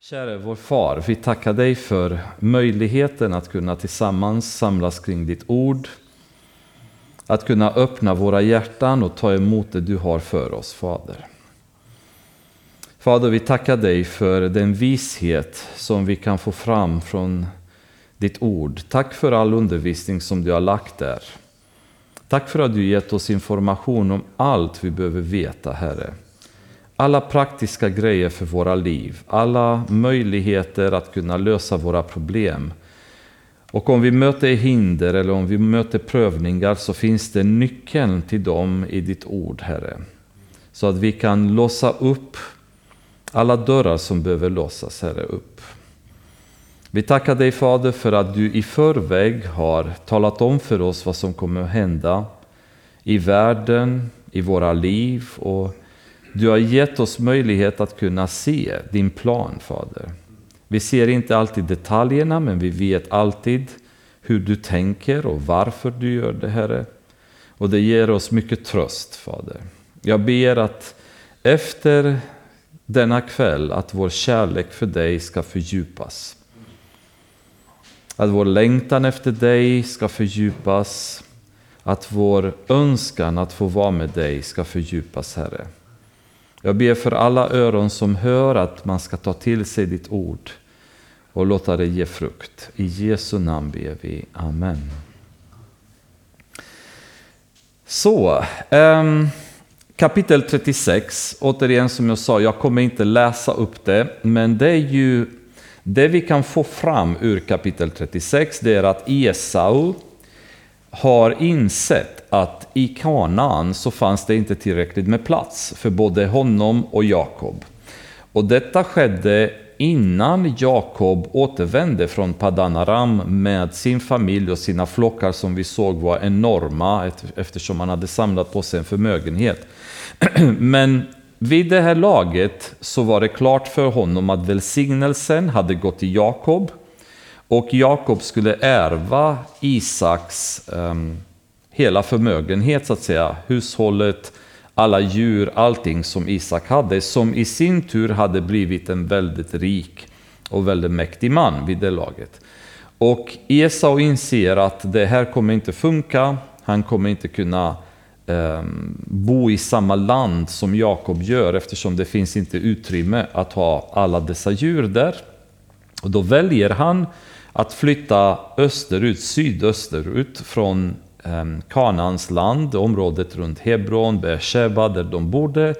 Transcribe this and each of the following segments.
Käre vår far, vi tackar dig för möjligheten att kunna tillsammans samlas kring ditt ord. Att kunna öppna våra hjärtan och ta emot det du har för oss, Fader. Fader, vi tackar dig för den vishet som vi kan få fram från ditt ord. Tack för all undervisning som du har lagt där. Tack för att du gett oss information om allt vi behöver veta, Herre alla praktiska grejer för våra liv, alla möjligheter att kunna lösa våra problem. Och om vi möter hinder eller om vi möter prövningar så finns det nyckeln till dem i ditt ord, Herre. Så att vi kan låsa upp alla dörrar som behöver låsas, Herre, upp. Vi tackar dig Fader för att du i förväg har talat om för oss vad som kommer att hända i världen, i våra liv och du har gett oss möjlighet att kunna se din plan, Fader. Vi ser inte alltid detaljerna, men vi vet alltid hur du tänker och varför du gör det, Herre. Och det ger oss mycket tröst, Fader. Jag ber att efter denna kväll att vår kärlek för dig ska fördjupas. Att vår längtan efter dig ska fördjupas. Att vår önskan att få vara med dig ska fördjupas, Herre. Jag ber för alla öron som hör att man ska ta till sig ditt ord och låta det ge frukt. I Jesu namn ber vi. Amen. Så, um, kapitel 36. Återigen som jag sa, jag kommer inte läsa upp det, men det är ju det vi kan få fram ur kapitel 36, det är att Esau har insett att i Kanaan så fanns det inte tillräckligt med plats för både honom och Jakob. Och detta skedde innan Jakob återvände från Padanaram med sin familj och sina flockar som vi såg var enorma eftersom han hade samlat på sig en förmögenhet. Men vid det här laget så var det klart för honom att välsignelsen hade gått till Jakob och Jakob skulle ärva Isaks um, hela förmögenhet, så att säga. Hushållet, alla djur, allting som Isak hade. Som i sin tur hade blivit en väldigt rik och väldigt mäktig man vid det laget. Och Esau inser att det här kommer inte funka. Han kommer inte kunna um, bo i samma land som Jakob gör eftersom det finns inte utrymme att ha alla dessa djur där. Och då väljer han att flytta österut, sydösterut från ehm, Kanans Kanaans land, området runt Hebron, Beersheba där de bodde.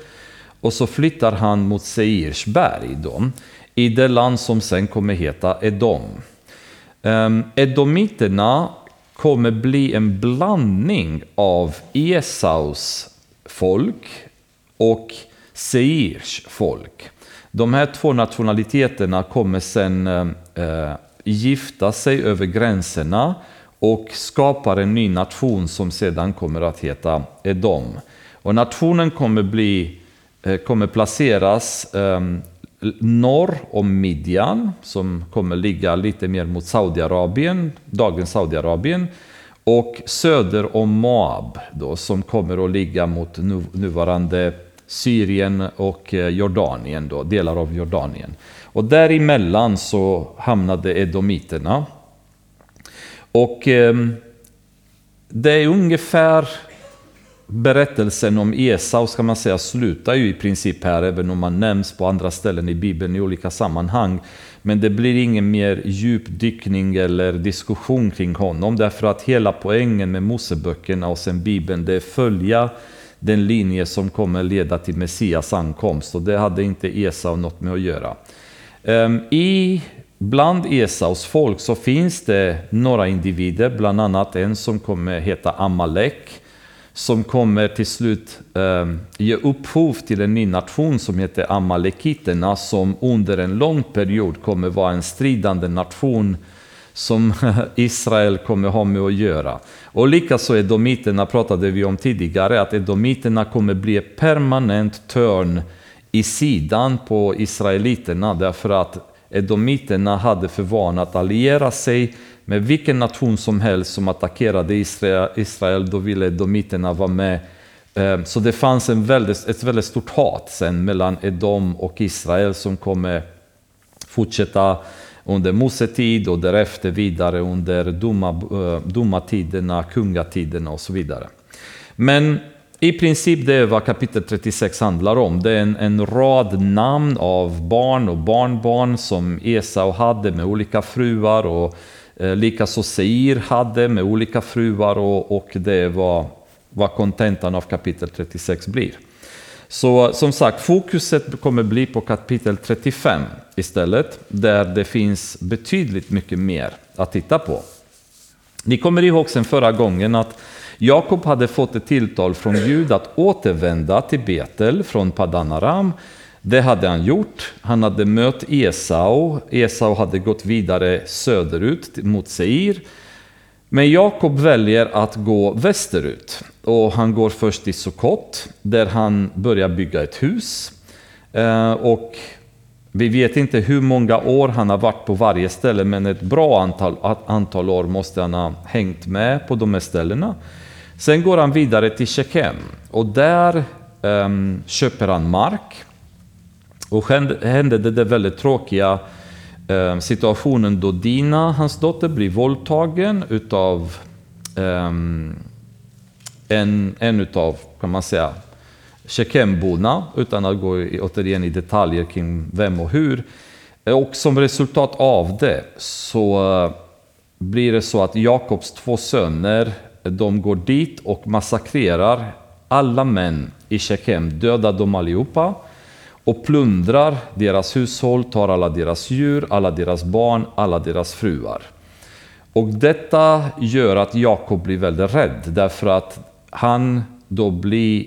Och så flyttar han mot Seirs berg då, i det land som sen kommer heta Edom. Ehm, Edomiterna kommer bli en blandning av Esaus folk och Seirs folk. De här två nationaliteterna kommer sen ehm, eh, gifta sig över gränserna och skapar en ny nation som sedan kommer att heta Edom. Och nationen kommer, bli, eh, kommer placeras ehm, norr om Midjan, som kommer ligga lite mer mot Saudiarabien, dagens Saudiarabien, och söder om Moab, då, som kommer att ligga mot nuvarande Syrien och eh, Jordanien, då, delar av Jordanien. Och däremellan så hamnade edomiterna. Och eh, det är ungefär berättelsen om Esau ska man säga slutar ju i princip här, även om man nämns på andra ställen i Bibeln i olika sammanhang. Men det blir ingen mer djupdykning eller diskussion kring honom, därför att hela poängen med Moseböckerna och sen Bibeln, det är följa den linje som kommer leda till Messias ankomst och det hade inte Esau något med att göra. Ehm, I Bland Esaus folk så finns det några individer, bland annat en som kommer heta Amalek, som kommer till slut ehm, ge upphov till en ny nation som heter Amalekiterna, som under en lång period kommer vara en stridande nation som Israel kommer ha med att göra. Och likaså edomiterna pratade vi om tidigare, att edomiterna kommer bli ett permanent törn i sidan på israeliterna, därför att Edomiterna hade för vana att alliera sig med vilken nation som helst som attackerade Israel, då ville edomiterna vara med. Ehm, så det fanns en väldigt, ett väldigt stort hat sen mellan Edom och Israel som kommer fortsätta under Mosetid och därefter vidare under domatiderna, eh, kungatiderna och så vidare. Men i princip det är vad kapitel 36 handlar om. Det är en, en rad namn av barn och barnbarn som Esau hade med olika fruar och eh, likaså Seir hade med olika fruar och, och det är vad kontentan av kapitel 36 blir. Så som sagt, fokuset kommer bli på kapitel 35 istället, där det finns betydligt mycket mer att titta på. Ni kommer ihåg sen förra gången att Jakob hade fått ett tilltal från Gud att återvända till Betel från Padanaram. Det hade han gjort. Han hade mött Esau. Esau hade gått vidare söderut mot Seir. Men Jakob väljer att gå västerut och han går först till Sukkot där han börjar bygga ett hus. Eh, och vi vet inte hur många år han har varit på varje ställe men ett bra antal, antal år måste han ha hängt med på de här ställena. Sen går han vidare till Shekem och där um, köper han mark. Och hände det, där väldigt tråkiga um, situationen då Dina, hans dotter, blir våldtagen utav um, en, en utav, kan man säga, Shekemborna, utan att gå återigen i detaljer kring vem och hur. Och som resultat av det så eh, blir det så att Jakobs två söner de går dit och massakrerar alla män i Shekem, dödar dem allihopa och plundrar deras hushåll, tar alla deras djur, alla deras barn, alla deras fruar. Och detta gör att Jakob blir väldigt rädd därför att han då blir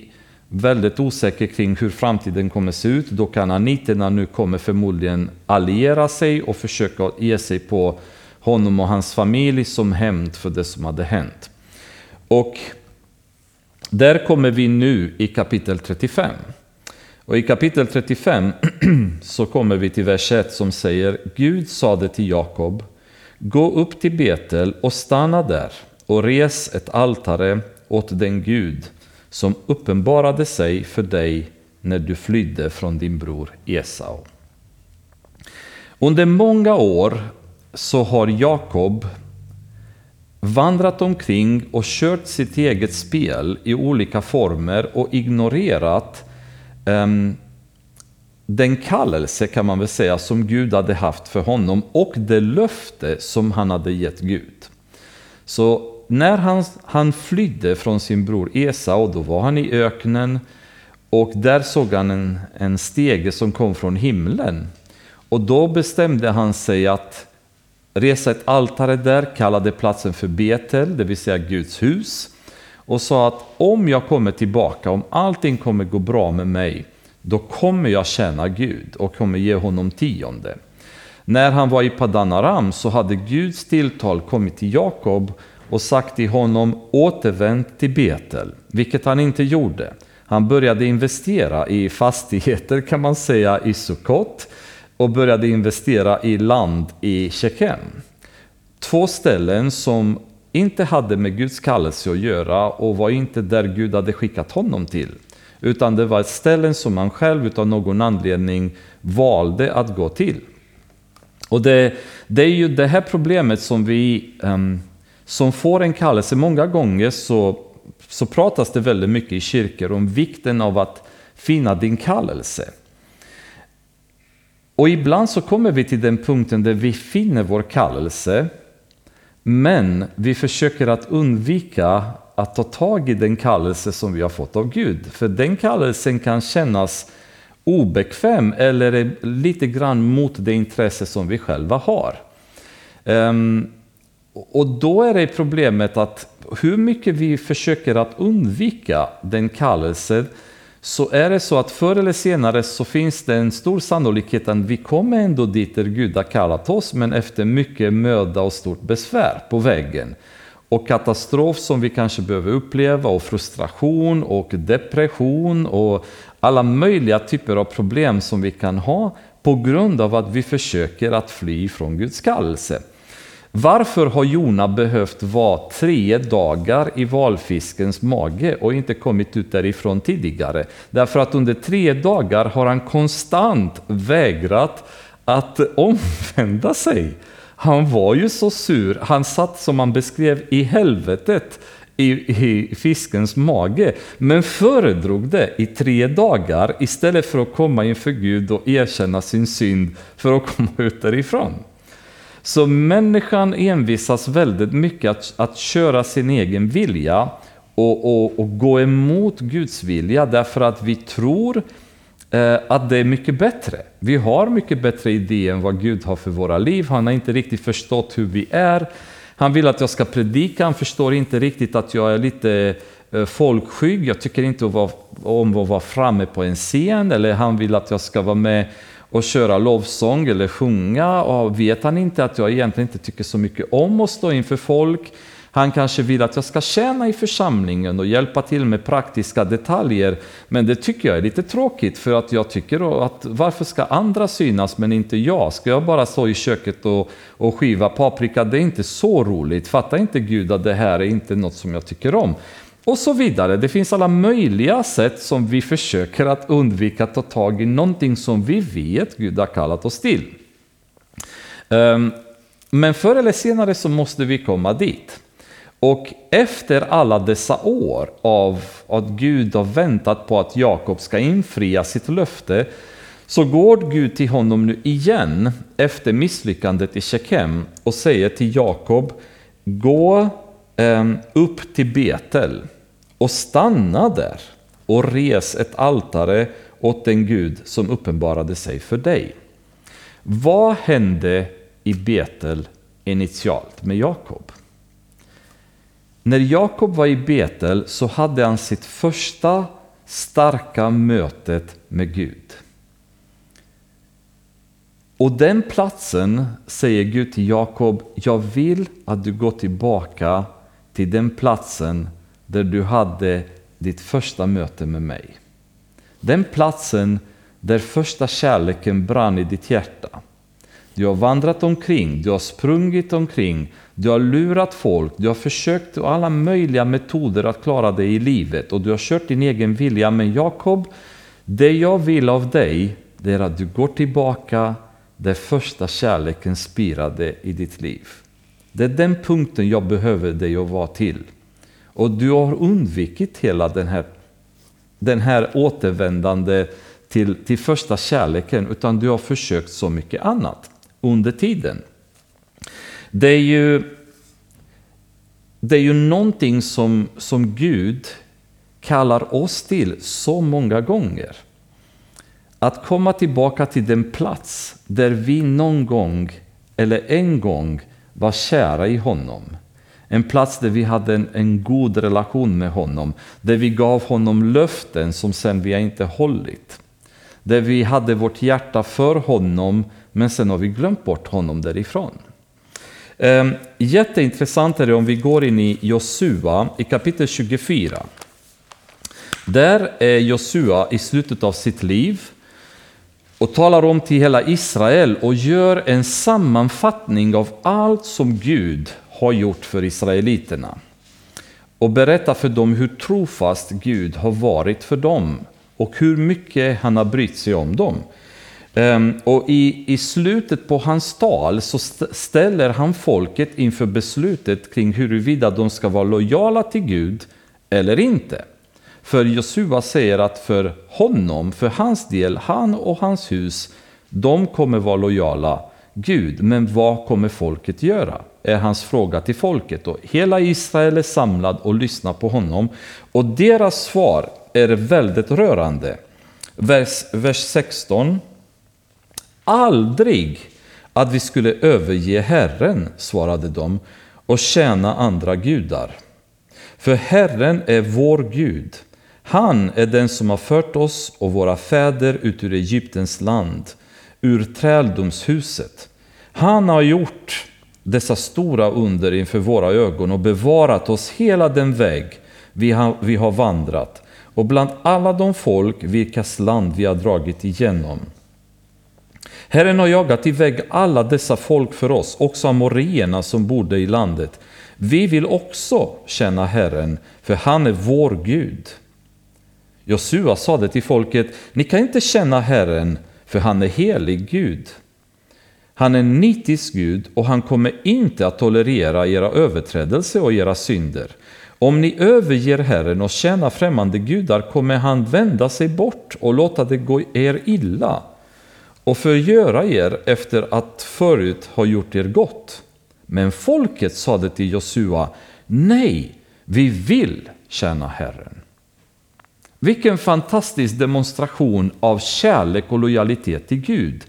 väldigt osäker kring hur framtiden kommer se ut. Då kan aniterna nu kommer förmodligen alliera sig och försöka ge sig på honom och hans familj som hämnd för det som hade hänt. Och där kommer vi nu i kapitel 35. Och i kapitel 35 så kommer vi till vers 1 som säger Gud sade till Jakob Gå upp till Betel och stanna där och res ett altare åt den Gud som uppenbarade sig för dig när du flydde från din bror Esau. Under många år så har Jakob vandrat omkring och kört sitt eget spel i olika former och ignorerat um, den kallelse kan man väl säga som Gud hade haft för honom och det löfte som han hade gett Gud. Så när han, han flydde från sin bror Esau, då var han i öknen och där såg han en, en stege som kom från himlen. Och då bestämde han sig att resa ett altare där, kallade platsen för Betel, det vill säga Guds hus, och sa att om jag kommer tillbaka, om allting kommer gå bra med mig, då kommer jag tjäna Gud och kommer ge honom tionde. När han var i Padanaram så hade Guds tilltal kommit till Jakob och sagt till honom återvänd till Betel, vilket han inte gjorde. Han började investera i fastigheter kan man säga i Sukkot och började investera i land i Tjeckien. Två ställen som inte hade med Guds kallelse att göra och var inte där Gud hade skickat honom till. Utan det var ställen som han själv av någon anledning valde att gå till. Och det, det är ju det här problemet som vi um, som får en kallelse. Många gånger så, så pratas det väldigt mycket i kyrkor om vikten av att finna din kallelse. Och ibland så kommer vi till den punkten där vi finner vår kallelse, men vi försöker att undvika att ta tag i den kallelse som vi har fått av Gud. För den kallelsen kan kännas obekväm eller lite grann mot det intresse som vi själva har. Um, och då är det problemet att hur mycket vi försöker att undvika den kallelsen så är det så att förr eller senare så finns det en stor sannolikhet att vi kommer ändå dit där Gud har kallat oss, men efter mycket möda och stort besvär på vägen. Och katastrof som vi kanske behöver uppleva och frustration och depression och alla möjliga typer av problem som vi kan ha på grund av att vi försöker att fly från Guds kallelse. Varför har Jona behövt vara tre dagar i valfiskens mage och inte kommit ut därifrån tidigare? Därför att under tre dagar har han konstant vägrat att omvända sig. Han var ju så sur, han satt som han beskrev i helvetet i, i fiskens mage, men föredrog det i tre dagar istället för att komma inför Gud och erkänna sin synd för att komma ut därifrån. Så människan envisas väldigt mycket att, att köra sin egen vilja och, och, och gå emot Guds vilja därför att vi tror eh, att det är mycket bättre. Vi har mycket bättre idéer än vad Gud har för våra liv. Han har inte riktigt förstått hur vi är. Han vill att jag ska predika, han förstår inte riktigt att jag är lite eh, folkskygg. Jag tycker inte om att vara framme på en scen. Eller han vill att jag ska vara med och köra lovsång eller sjunga. Och vet han inte att jag egentligen inte tycker så mycket om att stå inför folk. Han kanske vill att jag ska tjäna i församlingen och hjälpa till med praktiska detaljer. Men det tycker jag är lite tråkigt för att jag tycker att varför ska andra synas men inte jag? Ska jag bara stå i köket och, och skiva paprika? Det är inte så roligt. Fattar inte Gud att det här är inte något som jag tycker om? Och så vidare. Det finns alla möjliga sätt som vi försöker att undvika att ta tag i någonting som vi vet Gud har kallat oss till. Ehm, men förr eller senare så måste vi komma dit. Och efter alla dessa år av att Gud har väntat på att Jakob ska infria sitt löfte så går Gud till honom nu igen efter misslyckandet i Shekem och säger till Jakob Gå Ehm, upp till Betel och stanna där och res ett altare åt den Gud som uppenbarade sig för dig. Vad hände i Betel initialt med Jakob? När Jakob var i Betel så hade han sitt första starka mötet med Gud. Och den platsen säger Gud till Jakob, jag vill att du går tillbaka till den platsen där du hade ditt första möte med mig. Den platsen där första kärleken brann i ditt hjärta. Du har vandrat omkring, du har sprungit omkring, du har lurat folk, du har försökt alla möjliga metoder att klara dig i livet och du har kört din egen vilja. Men Jakob, det jag vill av dig, det är att du går tillbaka där första kärleken spirade i ditt liv. Det är den punkten jag behöver dig att vara till. Och du har undvikit hela den här, den här återvändande till, till första kärleken, utan du har försökt så mycket annat under tiden. Det är ju, det är ju någonting som, som Gud kallar oss till så många gånger. Att komma tillbaka till den plats där vi någon gång, eller en gång, var kära i honom. En plats där vi hade en, en god relation med honom. Där vi gav honom löften som sen vi inte hållit. Där vi hade vårt hjärta för honom, men sen har vi glömt bort honom därifrån. Ehm, jätteintressant är det om vi går in i Josua i kapitel 24. Där är Josua i slutet av sitt liv och talar om till hela Israel och gör en sammanfattning av allt som Gud har gjort för israeliterna. Och berättar för dem hur trofast Gud har varit för dem och hur mycket han har brytt sig om dem. Ehm, och i, i slutet på hans tal så ställer han folket inför beslutet kring huruvida de ska vara lojala till Gud eller inte. För Josua säger att för honom, för hans del, han och hans hus, de kommer vara lojala Gud. Men vad kommer folket göra? Är hans fråga till folket. Och hela Israel är samlad och lyssnar på honom. Och deras svar är väldigt rörande. Vers, vers 16 Aldrig att vi skulle överge Herren, svarade de, och tjäna andra gudar. För Herren är vår Gud. Han är den som har fört oss och våra fäder ut ur Egyptens land, ur träldomshuset. Han har gjort dessa stora under inför våra ögon och bevarat oss hela den väg vi har, vi har vandrat och bland alla de folk vilkas land vi har dragit igenom. Herren har jagat iväg alla dessa folk för oss, också amoreerna som bodde i landet. Vi vill också känna Herren, för han är vår Gud. Josua sade till folket, ni kan inte känna Herren, för han är helig Gud. Han är en nitisk Gud och han kommer inte att tolerera era överträdelser och era synder. Om ni överger Herren och tjänar främmande gudar kommer han vända sig bort och låta det gå er illa och förgöra er efter att förut ha gjort er gott. Men folket sade till Josua, nej, vi vill tjäna Herren. Vilken fantastisk demonstration av kärlek och lojalitet till Gud.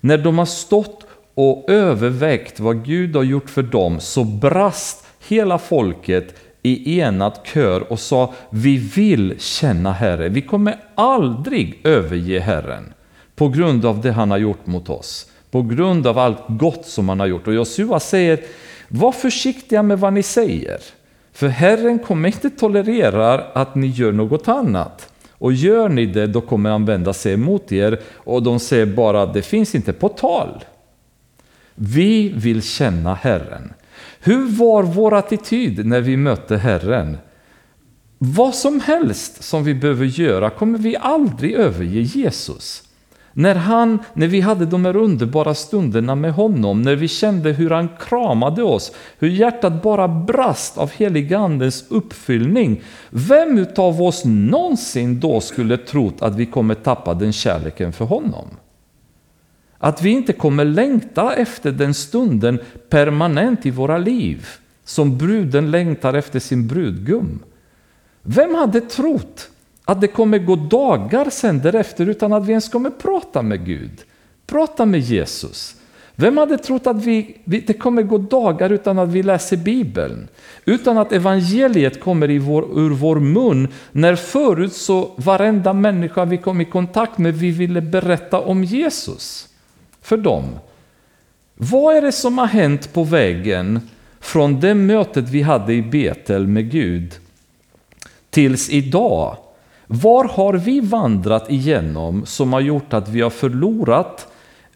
När de har stått och övervägt vad Gud har gjort för dem så brast hela folket i enad kör och sa vi vill känna Herren. Vi kommer aldrig överge Herren på grund av det han har gjort mot oss. På grund av allt gott som han har gjort. Och Josua säger, var försiktiga med vad ni säger. För Herren kommer inte tolerera att ni gör något annat. Och gör ni det, då kommer han vända sig emot er och de säger bara, att det finns inte på tal. Vi vill känna Herren. Hur var vår attityd när vi mötte Herren? Vad som helst som vi behöver göra kommer vi aldrig överge Jesus. När, han, när vi hade de här underbara stunderna med honom, när vi kände hur han kramade oss, hur hjärtat bara brast av heligandens uppfyllning. Vem utav oss någonsin då skulle trott att vi kommer tappa den kärleken för honom? Att vi inte kommer längta efter den stunden permanent i våra liv, som bruden längtar efter sin brudgum. Vem hade trott att det kommer gå dagar sen därefter utan att vi ens kommer prata med Gud, prata med Jesus. Vem hade trott att vi, det kommer gå dagar utan att vi läser Bibeln? Utan att evangeliet kommer i vår, ur vår mun, när förut så varenda människa vi kom i kontakt med, vi ville berätta om Jesus för dem. Vad är det som har hänt på vägen från det mötet vi hade i Betel med Gud tills idag? Var har vi vandrat igenom som har gjort att vi har förlorat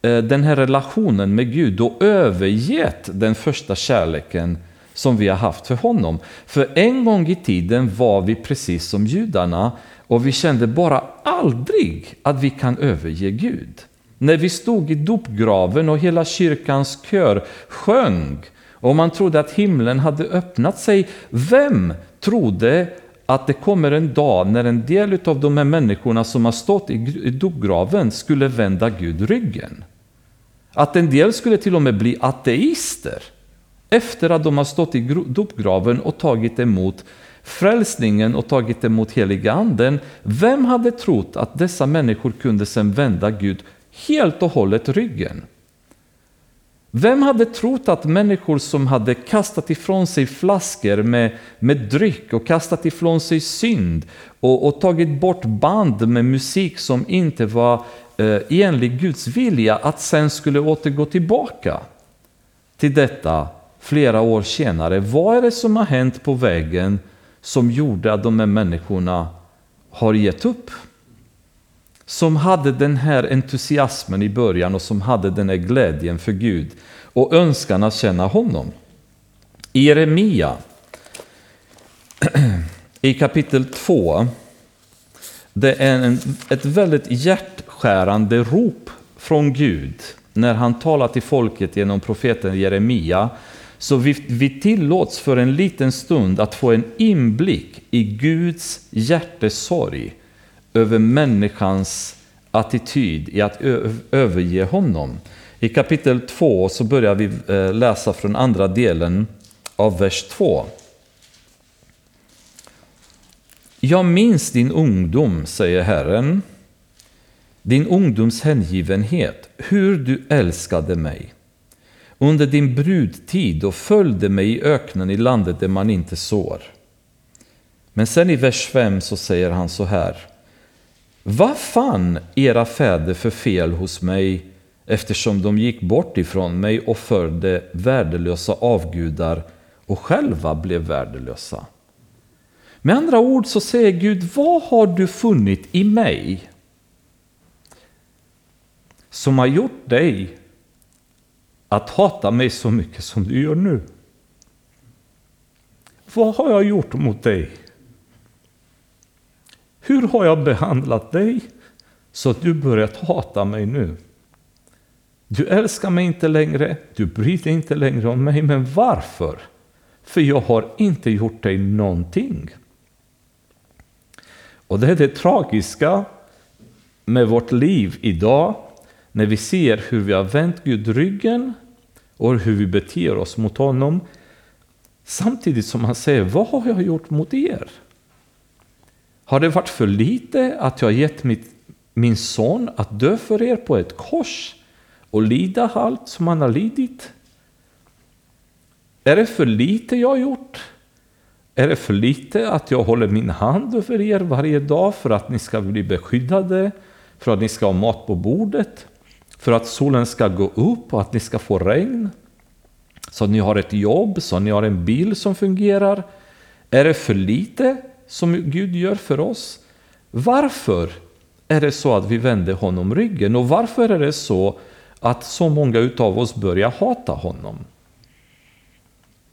eh, den här relationen med Gud och övergett den första kärleken som vi har haft för honom. För en gång i tiden var vi precis som judarna och vi kände bara aldrig att vi kan överge Gud. När vi stod i dopgraven och hela kyrkans kör sjöng och man trodde att himlen hade öppnat sig, vem trodde att det kommer en dag när en del av de här människorna som har stått i dopgraven skulle vända Gud ryggen. Att en del skulle till och med bli ateister efter att de har stått i dopgraven och tagit emot frälsningen och tagit emot heliga anden. Vem hade trott att dessa människor kunde sedan vända Gud helt och hållet ryggen? Vem hade trott att människor som hade kastat ifrån sig flaskor med, med dryck och kastat ifrån sig synd och, och tagit bort band med musik som inte var eh, enlig Guds vilja, att sen skulle återgå tillbaka till detta flera år senare. Vad är det som har hänt på vägen som gjorde att de här människorna har gett upp? Som hade den här entusiasmen i början och som hade den här glädjen för Gud och önskan att känna honom. I Jeremia i kapitel 2 det är en, ett väldigt hjärtskärande rop från Gud när han talar till folket genom profeten Jeremia. Så vi, vi tillåts för en liten stund att få en inblick i Guds hjärtesorg över människans attityd i att överge honom. I kapitel 2 så börjar vi eh, läsa från andra delen av vers 2. Jag minns din ungdom, säger Herren, din ungdoms hängivenhet, hur du älskade mig under din brudtid och följde mig i öknen i landet där man inte sår. Men sen i vers 5 så säger han så här. Vad fann era fäder för fel hos mig eftersom de gick bort ifrån mig och förde värdelösa avgudar och själva blev värdelösa? Med andra ord så säger Gud, vad har du funnit i mig som har gjort dig att hata mig så mycket som du gör nu? Vad har jag gjort mot dig? Hur har jag behandlat dig så att du börjat hata mig nu? Du älskar mig inte längre, du bryr dig inte längre om mig, men varför? För jag har inte gjort dig någonting. Och det är det tragiska med vårt liv idag, när vi ser hur vi har vänt Gud ryggen och hur vi beter oss mot honom. Samtidigt som han säger, vad har jag gjort mot er? Har det varit för lite att jag gett mitt, min son att dö för er på ett kors och lida allt som han har lidit? Är det för lite jag har gjort? Är det för lite att jag håller min hand över er varje dag för att ni ska bli beskyddade, för att ni ska ha mat på bordet, för att solen ska gå upp och att ni ska få regn? Så att ni har ett jobb, så att ni har en bil som fungerar. Är det för lite som Gud gör för oss? Varför är det så att vi vänder honom ryggen? Och varför är det så att så många utav oss börjar hata honom?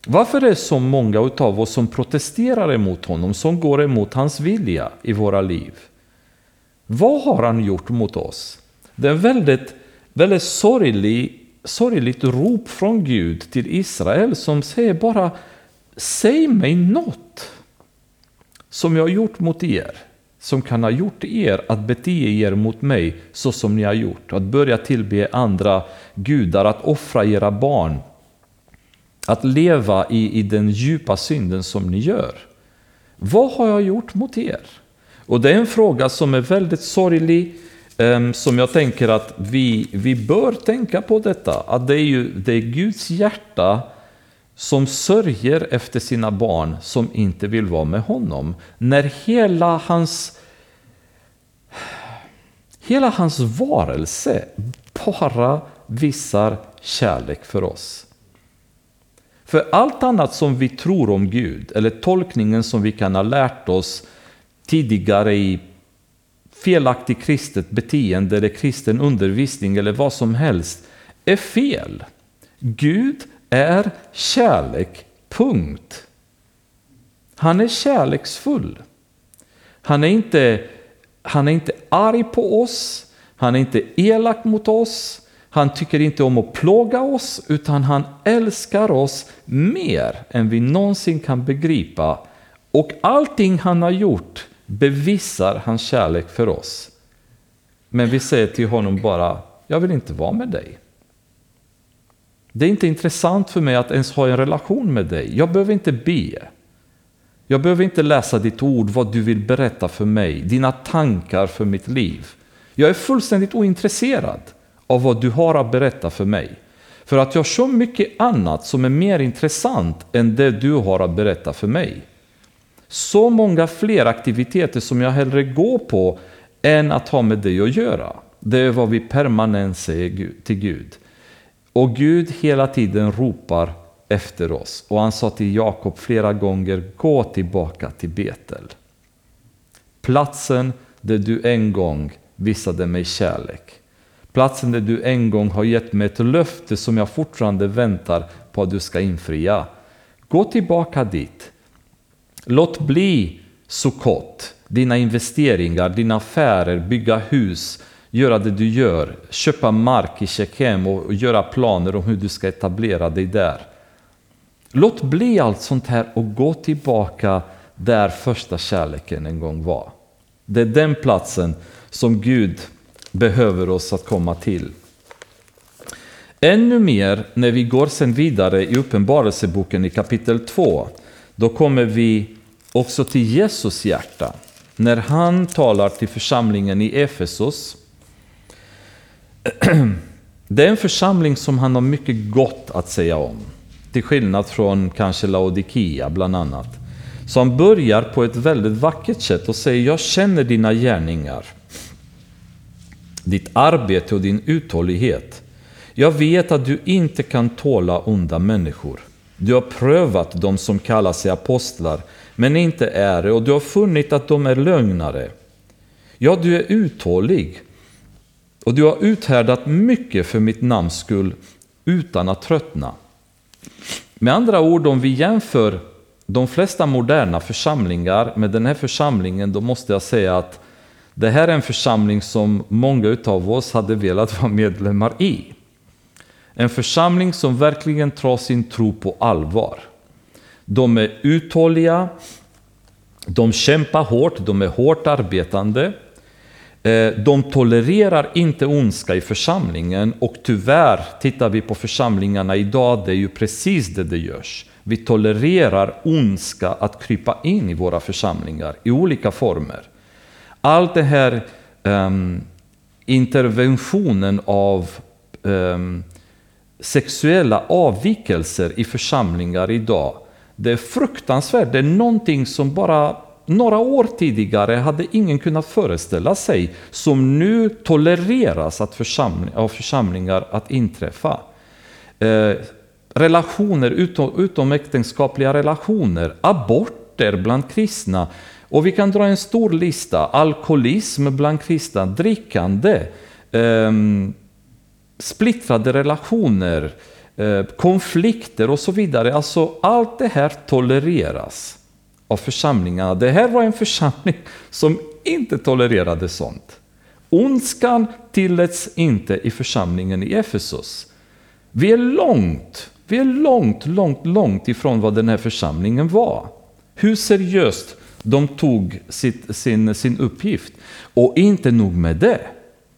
Varför är det så många utav oss som protesterar emot honom, som går emot hans vilja i våra liv? Vad har han gjort mot oss? Det är en väldigt, väldigt sorglig, sorgligt rop från Gud till Israel som säger bara Säg mig något som jag har gjort mot er, som kan ha gjort er att bete er mot mig så som ni har gjort. Att börja tillbe andra gudar, att offra era barn, att leva i, i den djupa synden som ni gör. Vad har jag gjort mot er? Och det är en fråga som är väldigt sorglig, ehm, som jag tänker att vi, vi bör tänka på detta. Att det är, ju, det är Guds hjärta som sörjer efter sina barn som inte vill vara med honom. När hela hans, hela hans varelse bara visar kärlek för oss. För allt annat som vi tror om Gud, eller tolkningen som vi kan ha lärt oss tidigare i felaktig kristet beteende eller kristen undervisning eller vad som helst, är fel. Gud är kärlek, punkt. Han är kärleksfull. Han är inte, han är inte arg på oss, han är inte elak mot oss, han tycker inte om att plåga oss, utan han älskar oss mer än vi någonsin kan begripa. Och allting han har gjort bevisar hans kärlek för oss. Men vi säger till honom bara, jag vill inte vara med dig. Det är inte intressant för mig att ens ha en relation med dig. Jag behöver inte be. Jag behöver inte läsa ditt ord, vad du vill berätta för mig, dina tankar för mitt liv. Jag är fullständigt ointresserad av vad du har att berätta för mig. För att jag har så mycket annat som är mer intressant än det du har att berätta för mig. Så många fler aktiviteter som jag hellre går på än att ha med dig att göra. Det är vad vi permanent säger till Gud. Och Gud hela tiden ropar efter oss. Och han sa till Jakob flera gånger, gå tillbaka till Betel. Platsen där du en gång visade mig kärlek. Platsen där du en gång har gett mig ett löfte som jag fortfarande väntar på att du ska infria. Gå tillbaka dit. Låt bli Sukkot, dina investeringar, dina affärer, bygga hus, göra det du gör, köpa mark i Shechem och göra planer om hur du ska etablera dig där. Låt bli allt sånt här och gå tillbaka där första kärleken en gång var. Det är den platsen som Gud behöver oss att komma till. Ännu mer när vi går sen vidare i Uppenbarelseboken i kapitel 2, då kommer vi också till Jesus hjärta. När han talar till församlingen i Efesos det är en församling som han har mycket gott att säga om. Till skillnad från kanske Laodikea bland annat. Som börjar på ett väldigt vackert sätt och säger Jag känner dina gärningar. Ditt arbete och din uthållighet. Jag vet att du inte kan tåla onda människor. Du har prövat de som kallar sig apostlar, men inte är det, och du har funnit att de är lögnare. Ja, du är uthållig och du har uthärdat mycket för mitt namns skull utan att tröttna. Med andra ord, om vi jämför de flesta moderna församlingar med den här församlingen, då måste jag säga att det här är en församling som många utav oss hade velat vara medlemmar i. En församling som verkligen tar sin tro på allvar. De är uthålliga, de kämpar hårt, de är hårt arbetande. Eh, de tolererar inte ondska i församlingen och tyvärr tittar vi på församlingarna idag, det är ju precis det det görs. Vi tolererar ondska att krypa in i våra församlingar i olika former. Allt det här um, interventionen av um, sexuella avvikelser i församlingar idag, det är fruktansvärt. Det är någonting som bara några år tidigare hade ingen kunnat föreställa sig, som nu tolereras att församling, av församlingar att inträffa. Eh, relationer, utom, utomäktenskapliga relationer, aborter bland kristna. Och vi kan dra en stor lista. Alkoholism bland kristna, drickande, eh, splittrade relationer, eh, konflikter och så vidare. Alltså allt det här tolereras av församlingarna. Det här var en församling som inte tolererade sånt. Ondskan tilläts inte i församlingen i Efesos. Vi är långt, vi är långt, långt, långt ifrån vad den här församlingen var. Hur seriöst de tog sitt, sin, sin uppgift. Och inte nog med det.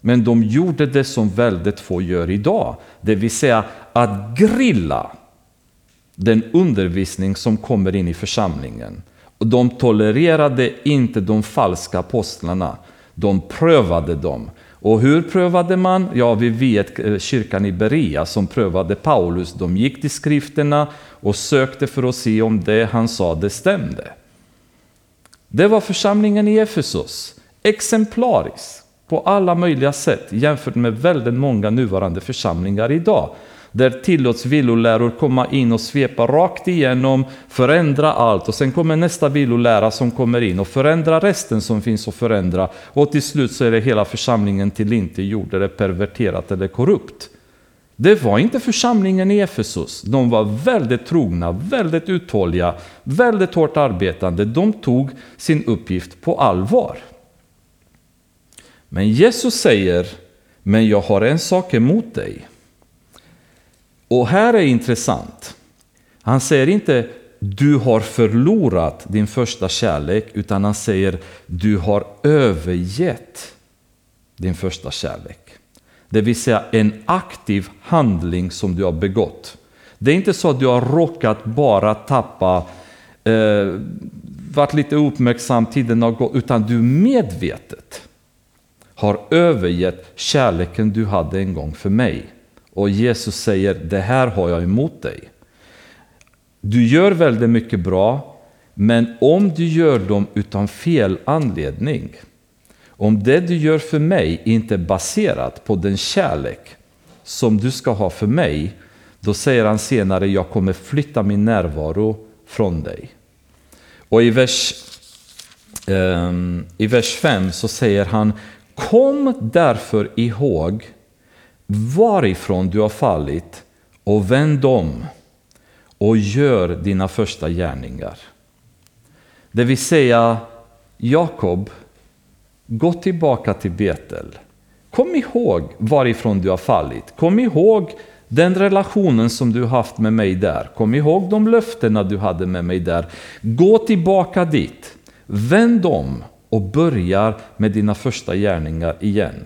Men de gjorde det som väldigt få gör idag. Det vill säga att grilla den undervisning som kommer in i församlingen. Och de tolererade inte de falska apostlarna. De prövade dem. Och hur prövade man? Ja, vi vet eh, kyrkan i Berea som prövade Paulus. De gick till skrifterna och sökte för att se om det han sa det stämde. Det var församlingen i Efesos. Exemplariskt på alla möjliga sätt jämfört med väldigt många nuvarande församlingar idag. Där tillåts villoläror komma in och svepa rakt igenom, förändra allt och sen kommer nästa villolära som kommer in och förändrar resten som finns att förändra. Och till slut så är det hela församlingen till inte gjord, eller perverterat eller korrupt. Det var inte församlingen i Efesus. De var väldigt trogna, väldigt uthålliga, väldigt hårt arbetande. De tog sin uppgift på allvar. Men Jesus säger, men jag har en sak emot dig. Och här är intressant. Han säger inte du har förlorat din första kärlek, utan han säger du har övergett din första kärlek. Det vill säga en aktiv handling som du har begått. Det är inte så att du har råkat bara tappa, eh, varit lite uppmärksam, tiden har gått, utan du medvetet har övergett kärleken du hade en gång för mig. Och Jesus säger, det här har jag emot dig. Du gör väldigt mycket bra, men om du gör dem utan fel anledning, om det du gör för mig inte är baserat på den kärlek som du ska ha för mig, då säger han senare, jag kommer flytta min närvaro från dig. Och i vers, um, i vers 5 så säger han, kom därför ihåg varifrån du har fallit och vänd om och gör dina första gärningar. Det vill säga, Jakob, gå tillbaka till Betel. Kom ihåg varifrån du har fallit. Kom ihåg den relationen som du haft med mig där. Kom ihåg de löftena du hade med mig där. Gå tillbaka dit. Vänd om och börja med dina första gärningar igen.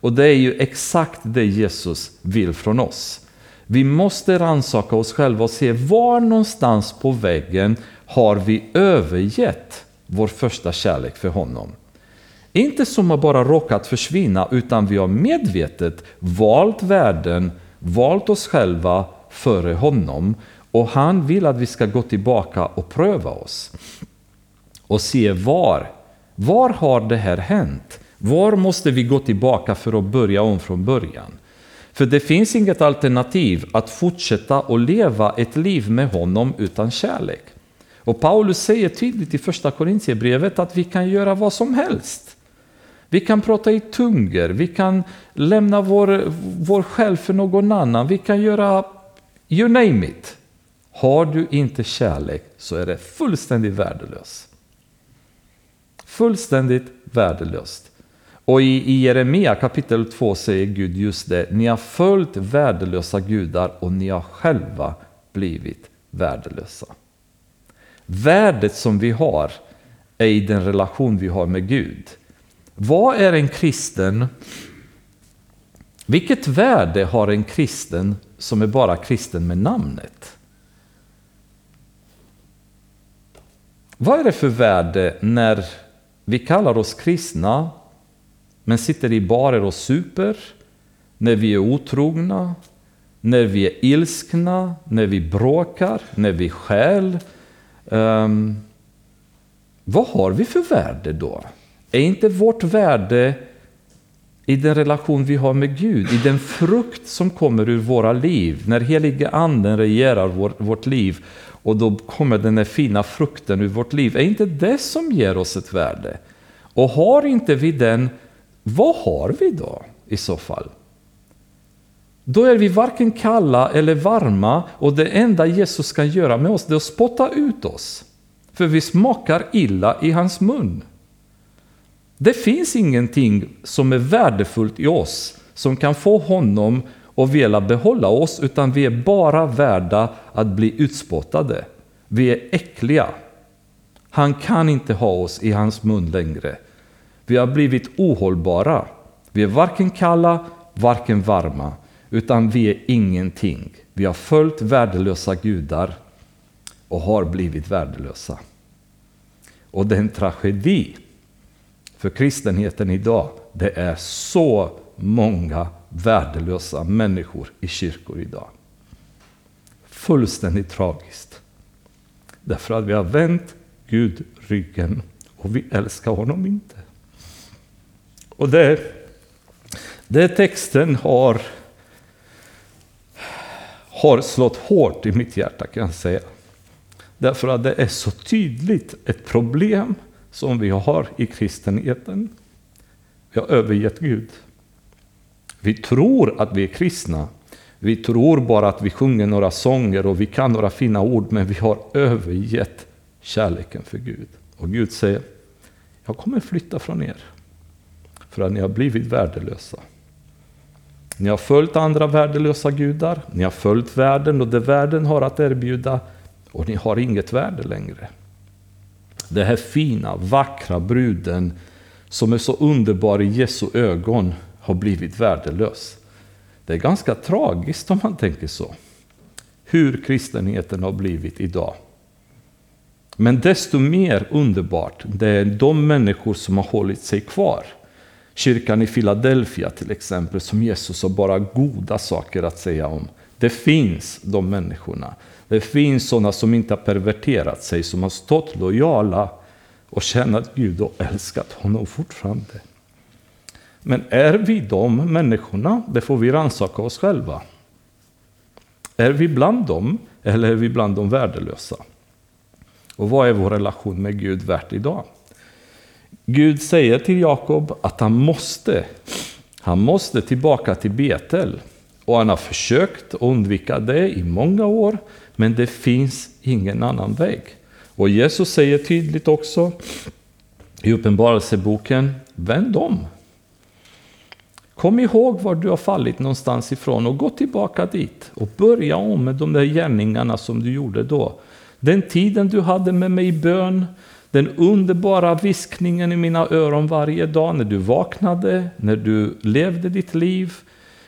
Och det är ju exakt det Jesus vill från oss. Vi måste ransaka oss själva och se var någonstans på väggen har vi övergett vår första kärlek för honom. Inte som att bara råkat försvinna, utan vi har medvetet valt världen, valt oss själva före honom. Och han vill att vi ska gå tillbaka och pröva oss. Och se var, var har det här hänt? Var måste vi gå tillbaka för att börja om från början? För det finns inget alternativ att fortsätta och leva ett liv med honom utan kärlek. Och Paulus säger tydligt i första Korintierbrevet att vi kan göra vad som helst. Vi kan prata i tungor, vi kan lämna vår, vår själ för någon annan, vi kan göra you name it. Har du inte kärlek så är det fullständigt värdelöst. Fullständigt värdelöst. Och i, i Jeremia kapitel 2 säger Gud just det. Ni har följt värdelösa gudar och ni har själva blivit värdelösa. Värdet som vi har är i den relation vi har med Gud. Vad är en kristen? Vilket värde har en kristen som är bara kristen med namnet? Vad är det för värde när vi kallar oss kristna men sitter i barer och super, när vi är otrogna, när vi är ilskna, när vi bråkar, när vi stjäl. Um, vad har vi för värde då? Är inte vårt värde i den relation vi har med Gud, i den frukt som kommer ur våra liv, när helige anden regerar vår, vårt liv och då kommer den här fina frukten ur vårt liv. Är inte det som ger oss ett värde? Och har inte vi den, vad har vi då i så fall? Då är vi varken kalla eller varma och det enda Jesus kan göra med oss är att spotta ut oss. För vi smakar illa i hans mun. Det finns ingenting som är värdefullt i oss som kan få honom att vilja behålla oss, utan vi är bara värda att bli utspottade. Vi är äckliga. Han kan inte ha oss i hans mun längre. Vi har blivit ohållbara. Vi är varken kalla, varken varma, utan vi är ingenting. Vi har följt värdelösa gudar och har blivit värdelösa. Och det är en tragedi för kristenheten idag. Det är så många värdelösa människor i kyrkor idag. Fullständigt tragiskt. Därför att vi har vänt Gud ryggen och vi älskar honom inte. Och det, det texten har, har slått hårt i mitt hjärta kan jag säga. Därför att det är så tydligt ett problem som vi har i kristenheten. Vi har övergett Gud. Vi tror att vi är kristna. Vi tror bara att vi sjunger några sånger och vi kan några fina ord, men vi har övergett kärleken för Gud. Och Gud säger, jag kommer flytta från er, för att ni har blivit värdelösa. Ni har följt andra värdelösa gudar, ni har följt världen och det världen har att erbjuda, och ni har inget värde längre. Den här fina, vackra bruden som är så underbar i Jesu ögon har blivit värdelös. Det är ganska tragiskt om man tänker så. Hur kristenheten har blivit idag. Men desto mer underbart, det är de människor som har hållit sig kvar. Kyrkan i Philadelphia till exempel, som Jesus har bara goda saker att säga om. Det finns de människorna. Det finns sådana som inte har perverterat sig, som har stått lojala och tjänat Gud och älskat honom fortfarande. Men är vi de människorna? Det får vi rannsaka oss själva. Är vi bland dem eller är vi bland de värdelösa? Och vad är vår relation med Gud värt idag? Gud säger till Jakob att han måste, han måste tillbaka till Betel. Och han har försökt undvika det i många år, men det finns ingen annan väg. Och Jesus säger tydligt också i Uppenbarelseboken, vänd om. Kom ihåg var du har fallit någonstans ifrån och gå tillbaka dit och börja om med de där gärningarna som du gjorde då. Den tiden du hade med mig i bön, den underbara viskningen i mina öron varje dag när du vaknade, när du levde ditt liv,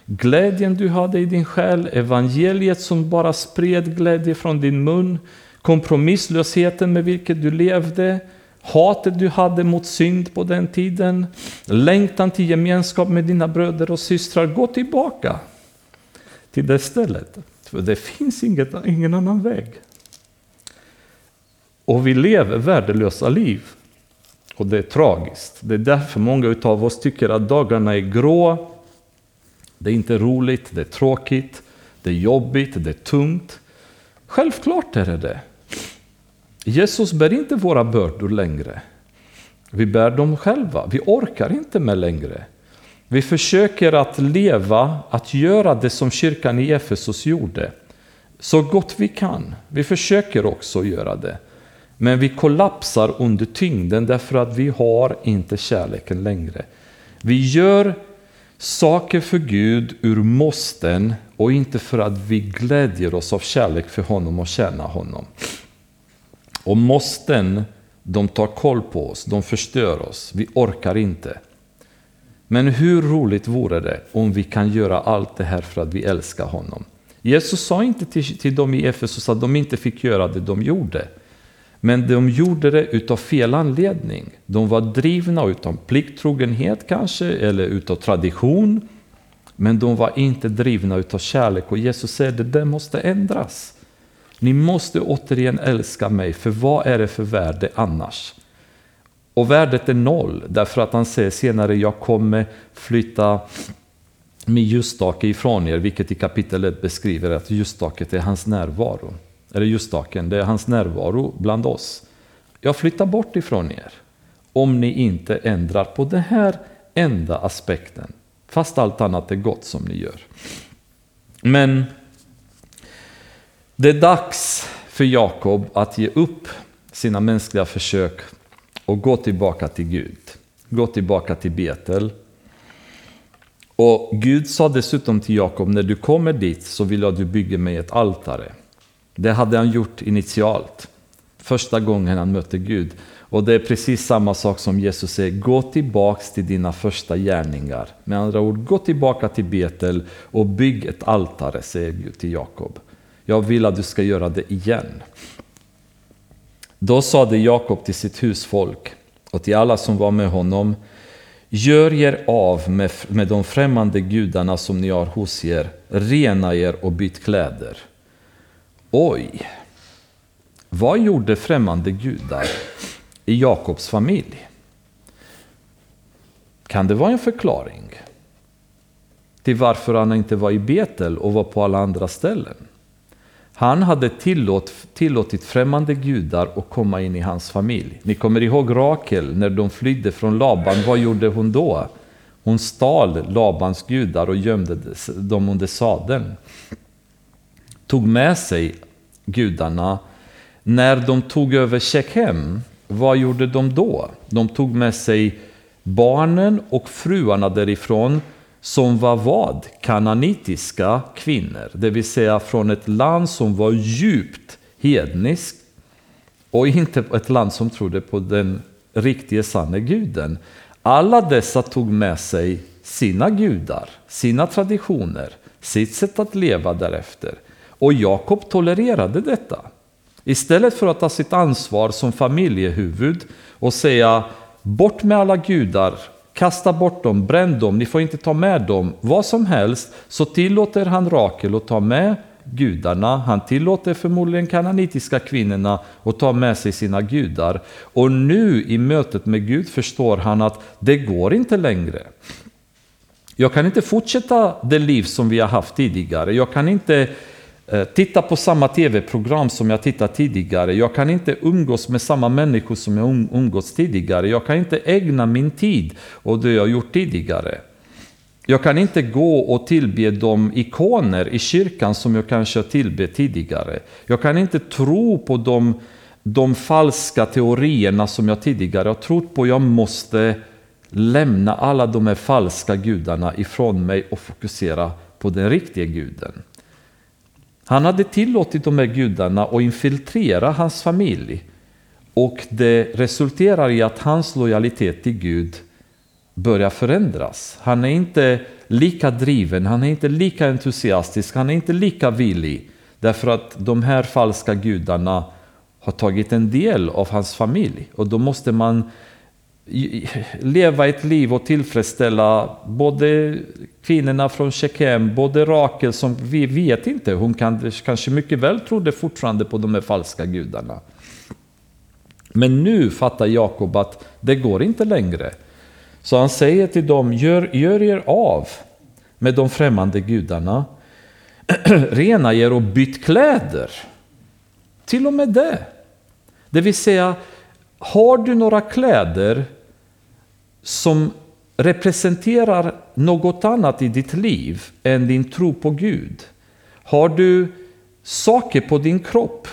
glädjen du hade i din själ, evangeliet som bara spred glädje från din mun, kompromisslösheten med vilket du levde, hatet du hade mot synd på den tiden, längtan till gemenskap med dina bröder och systrar. Gå tillbaka till det stället. För det finns inget, ingen annan väg. Och vi lever värdelösa liv. Och det är tragiskt. Det är därför många av oss tycker att dagarna är grå. Det är inte roligt, det är tråkigt, det är jobbigt, det är tungt. Självklart är det det. Jesus bär inte våra bördor längre. Vi bär dem själva. Vi orkar inte med längre. Vi försöker att leva, att göra det som kyrkan i Efesos gjorde. Så gott vi kan. Vi försöker också göra det. Men vi kollapsar under tyngden därför att vi har inte kärleken längre. Vi gör saker för Gud ur måsten och inte för att vi glädjer oss av kärlek för honom och tjänar honom. Och måsten, de tar koll på oss, de förstör oss, vi orkar inte. Men hur roligt vore det om vi kan göra allt det här för att vi älskar honom? Jesus sa inte till, till dem i Efesos att de inte fick göra det de gjorde. Men de gjorde det utav fel anledning. De var drivna utav plikttrogenhet kanske, eller utav tradition. Men de var inte drivna utav kärlek och Jesus säger det där måste ändras. Ni måste återigen älska mig, för vad är det för värde annars? Och värdet är noll, därför att han säger senare, jag kommer flytta min ljusstake ifrån er, vilket i kapitel 1 beskriver att ljusstaket är hans närvaro. Eller ljusstaken, det är hans närvaro bland oss. Jag flyttar bort ifrån er, om ni inte ändrar på den här enda aspekten. Fast allt annat är gott som ni gör. Men det är dags för Jakob att ge upp sina mänskliga försök och gå tillbaka till Gud. Gå tillbaka till Betel. Och Gud sa dessutom till Jakob, när du kommer dit så vill jag att du bygger mig ett altare. Det hade han gjort initialt, första gången han mötte Gud. Och det är precis samma sak som Jesus säger, gå tillbaks till dina första gärningar. Med andra ord, gå tillbaka till Betel och bygg ett altare, säger Gud till Jakob. Jag vill att du ska göra det igen. Då sade Jakob till sitt husfolk och till alla som var med honom, Gör er av med, med de främmande gudarna som ni har hos er, rena er och byt kläder. Oj, vad gjorde främmande gudar i Jakobs familj? Kan det vara en förklaring till varför han inte var i Betel och var på alla andra ställen? Han hade tillåt, tillåtit främmande gudar att komma in i hans familj. Ni kommer ihåg Rakel när de flydde från Laban. Vad gjorde hon då? Hon stal Labans gudar och gömde dem under sadeln. Tog med sig gudarna. När de tog över Shechem, vad gjorde de då? De tog med sig barnen och fruarna därifrån som var vad? Kananitiska kvinnor, det vill säga från ett land som var djupt hedniskt och inte ett land som trodde på den riktiga sanne guden. Alla dessa tog med sig sina gudar, sina traditioner, sitt sätt att leva därefter. Och Jakob tolererade detta. Istället för att ta sitt ansvar som familjehuvud och säga bort med alla gudar kasta bort dem, bränn dem, ni får inte ta med dem, vad som helst, så tillåter han Rakel att ta med gudarna. Han tillåter förmodligen kananitiska kvinnorna att ta med sig sina gudar. Och nu i mötet med Gud förstår han att det går inte längre. Jag kan inte fortsätta det liv som vi har haft tidigare. Jag kan inte Eh, titta på samma tv-program som jag tittat tidigare. Jag kan inte umgås med samma människor som jag um-, umgås tidigare. Jag kan inte ägna min tid åt det jag gjort tidigare. Jag kan inte gå och tillbe de ikoner i kyrkan som jag kanske tillbett tidigare. Jag kan inte tro på de, de falska teorierna som jag tidigare har trott på. Jag måste lämna alla de här falska gudarna ifrån mig och fokusera på den riktiga guden. Han hade tillåtit de här gudarna att infiltrera hans familj. Och det resulterar i att hans lojalitet till Gud börjar förändras. Han är inte lika driven, han är inte lika entusiastisk, han är inte lika villig. Därför att de här falska gudarna har tagit en del av hans familj. Och då måste man leva ett liv och tillfredsställa både kvinnorna från Shechem, både Rakel som vi vet inte, hon kan, kanske mycket väl trodde fortfarande på de här falska gudarna. Men nu fattar Jakob att det går inte längre. Så han säger till dem, gör, gör er av med de främmande gudarna. Rena er och byt kläder. Till och med det. Det vill säga, har du några kläder som representerar något annat i ditt liv än din tro på Gud? Har du saker på din kropp,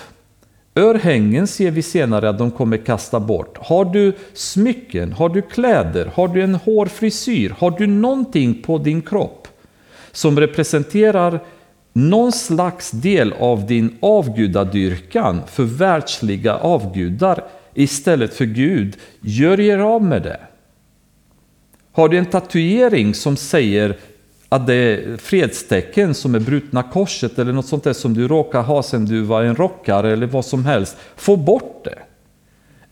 Örhängen ser vi senare att de kommer kasta bort. Har du smycken, har du kläder, har du en hårfrisyr, har du någonting på din kropp som representerar någon slags del av din avgudadyrkan för världsliga avgudar? Istället för Gud, gör er av med det. Har du en tatuering som säger att det är fredstecken som är brutna korset eller något sånt där som du råkar ha sedan du var en rockare eller vad som helst. Få bort det.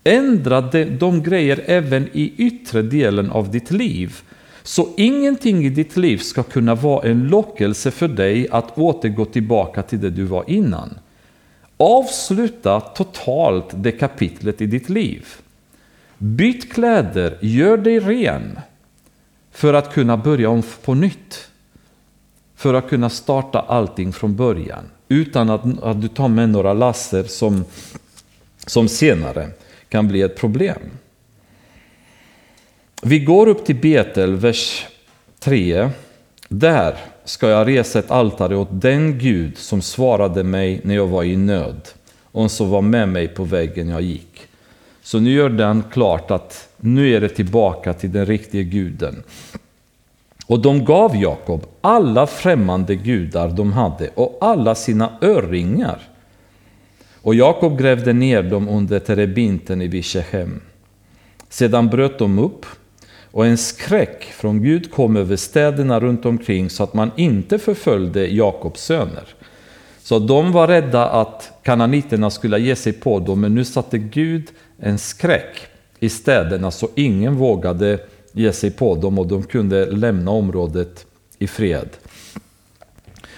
Ändra de, de grejer även i yttre delen av ditt liv. Så ingenting i ditt liv ska kunna vara en lockelse för dig att återgå tillbaka till det du var innan. Avsluta totalt det kapitlet i ditt liv. Byt kläder, gör dig ren för att kunna börja om på nytt. För att kunna starta allting från början. Utan att, att du tar med några laster som, som senare kan bli ett problem. Vi går upp till Betel, vers 3. Där ska jag resa ett altare åt den Gud som svarade mig när jag var i nöd och som var med mig på vägen jag gick. Så nu gör den klart att nu är det tillbaka till den riktiga guden. Och de gav Jakob alla främmande gudar de hade och alla sina örringar. Och Jakob grävde ner dem under terebinten i Vishehem. Sedan bröt de upp och en skräck från Gud kom över städerna runt omkring så att man inte förföljde Jakobs söner. Så de var rädda att kananiterna skulle ge sig på dem, men nu satte Gud en skräck i städerna så ingen vågade ge sig på dem och de kunde lämna området i fred.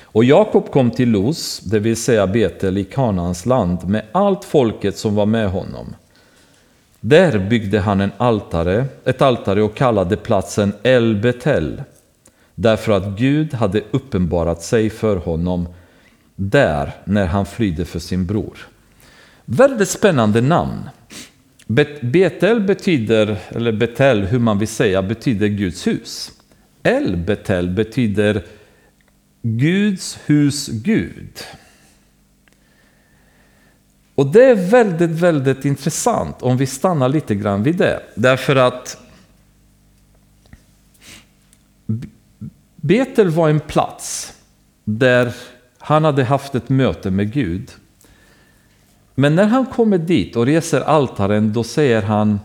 Och Jakob kom till Los, det vill säga Betel i Kanaans land, med allt folket som var med honom. Där byggde han en altare, ett altare och kallade platsen El Betel, därför att Gud hade uppenbarat sig för honom där när han flydde för sin bror. Väldigt spännande namn. Betel betyder, eller Betel hur man vill säga, betyder Guds hus. El Betel betyder Guds hus Gud. Och det är väldigt, väldigt intressant om vi stannar lite grann vid det. Därför att Betel var en plats där han hade haft ett möte med Gud. Men när han kommer dit och reser altaren, då säger han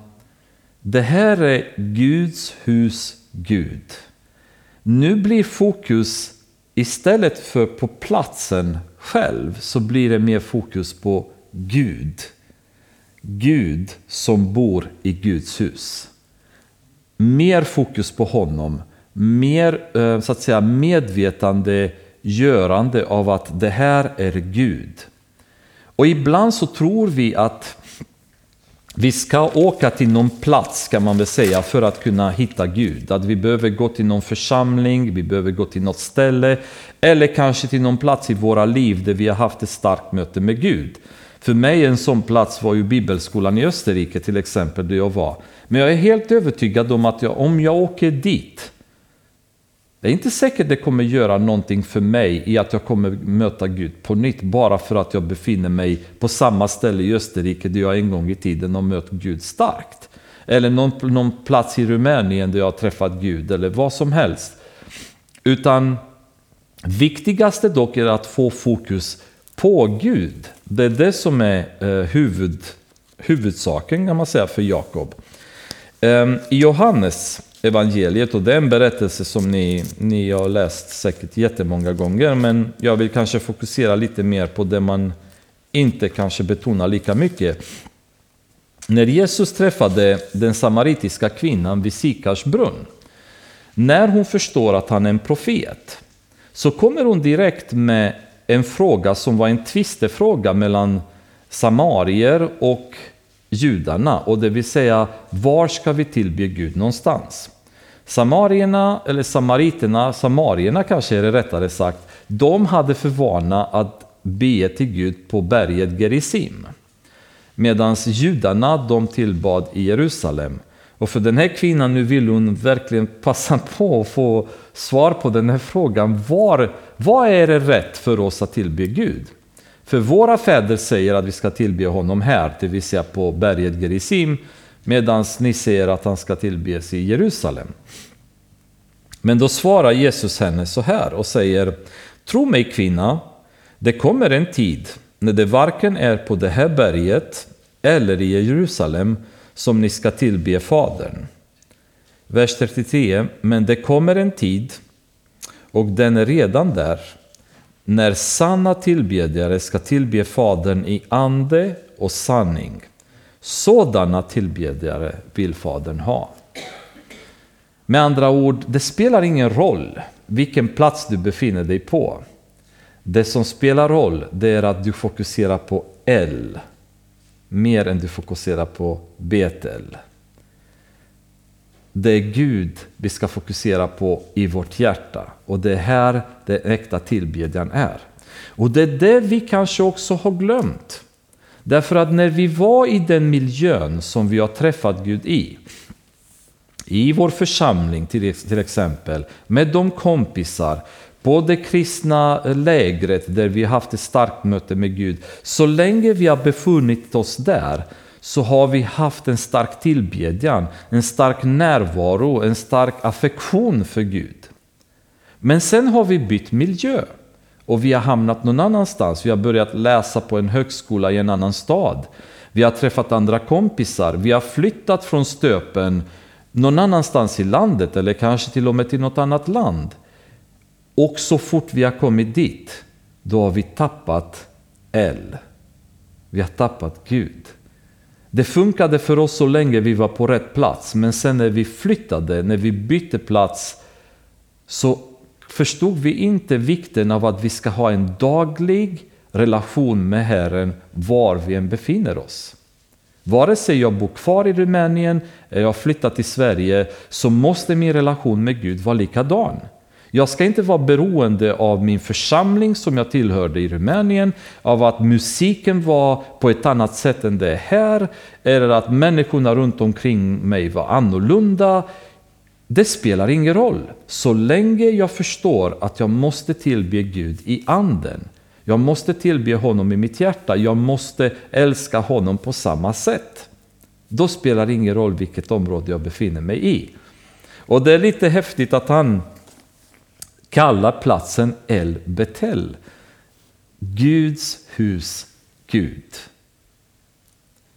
Det här är Guds hus Gud. Nu blir fokus istället för på platsen själv så blir det mer fokus på Gud. Gud som bor i Guds hus. Mer fokus på honom, mer eh, så att säga medvetande görande av att det här är Gud. Och ibland så tror vi att vi ska åka till någon plats kan man väl säga för att kunna hitta Gud. Att vi behöver gå till någon församling, vi behöver gå till något ställe eller kanske till någon plats i våra liv där vi har haft ett starkt möte med Gud. För mig en sån plats var ju Bibelskolan i Österrike till exempel, där jag var. Men jag är helt övertygad om att jag, om jag åker dit, det är inte säkert det kommer göra någonting för mig i att jag kommer möta Gud på nytt bara för att jag befinner mig på samma ställe i Österrike där jag en gång i tiden har mött Gud starkt. Eller någon, någon plats i Rumänien där jag har träffat Gud eller vad som helst. Utan viktigaste dock är att få fokus på Gud. Det är det som är eh, huvud, huvudsaken kan man säga för Jakob. Ehm, I Johannes evangeliet och det är en berättelse som ni, ni har läst säkert jättemånga gånger men jag vill kanske fokusera lite mer på det man inte kanske betonar lika mycket. När Jesus träffade den samaritiska kvinnan vid Sikars brunn, när hon förstår att han är en profet, så kommer hon direkt med en fråga som var en tvistefråga mellan samarier och judarna, och det vill säga var ska vi tillbe Gud någonstans? Samarierna, eller samariterna, samarierna kanske är det rättare sagt, de hade för vana att be till Gud på berget Gerizim. Medan judarna de tillbad i Jerusalem. Och för den här kvinnan nu vill hon verkligen passa på att få svar på den här frågan. Var, vad är det rätt för oss att tillbe Gud? För våra fäder säger att vi ska tillbe honom här, det vill säga på berget Gerizim, medan ni säger att han ska tillbes i Jerusalem. Men då svarar Jesus henne så här och säger Tro mig kvinna, det kommer en tid när det varken är på det här berget eller i Jerusalem som ni ska tillbe Fadern. Vers 33. Men det kommer en tid, och den är redan där, när sanna tillbedjare ska tillbe Fadern i ande och sanning. Sådana tillbedjare vill Fadern ha. Med andra ord, det spelar ingen roll vilken plats du befinner dig på. Det som spelar roll, det är att du fokuserar på L mer än du fokuserar på Betel. Det är Gud vi ska fokusera på i vårt hjärta och det är här den äkta tillbedjan är. Och det är det vi kanske också har glömt. Därför att när vi var i den miljön som vi har träffat Gud i, i vår församling till, exempel, med de kompisar, på det kristna lägret där vi haft ett starkt möte med Gud. Så länge vi har befunnit oss där så har vi haft en stark tillbedjan, en stark närvaro, en stark affektion för Gud. Men sen har vi bytt miljö och vi har hamnat någon annanstans. Vi har börjat läsa på en högskola i en annan stad. Vi har träffat andra kompisar. Vi har flyttat från Stöpen någon annanstans i landet eller kanske till och med till något annat land. Och så fort vi har kommit dit, då har vi tappat L. Vi har tappat Gud. Det funkade för oss så länge vi var på rätt plats, men sen när vi flyttade, när vi bytte plats, så förstod vi inte vikten av att vi ska ha en daglig relation med Herren var vi än befinner oss. Vare sig jag bor kvar i Rumänien eller jag flyttar till Sverige så måste min relation med Gud vara likadan. Jag ska inte vara beroende av min församling som jag tillhörde i Rumänien, av att musiken var på ett annat sätt än det är här, eller att människorna runt omkring mig var annorlunda. Det spelar ingen roll, så länge jag förstår att jag måste tillbe Gud i anden. Jag måste tillbe honom i mitt hjärta, jag måste älska honom på samma sätt. Då spelar det ingen roll vilket område jag befinner mig i. Och det är lite häftigt att han kallar platsen El Betel. Guds hus Gud.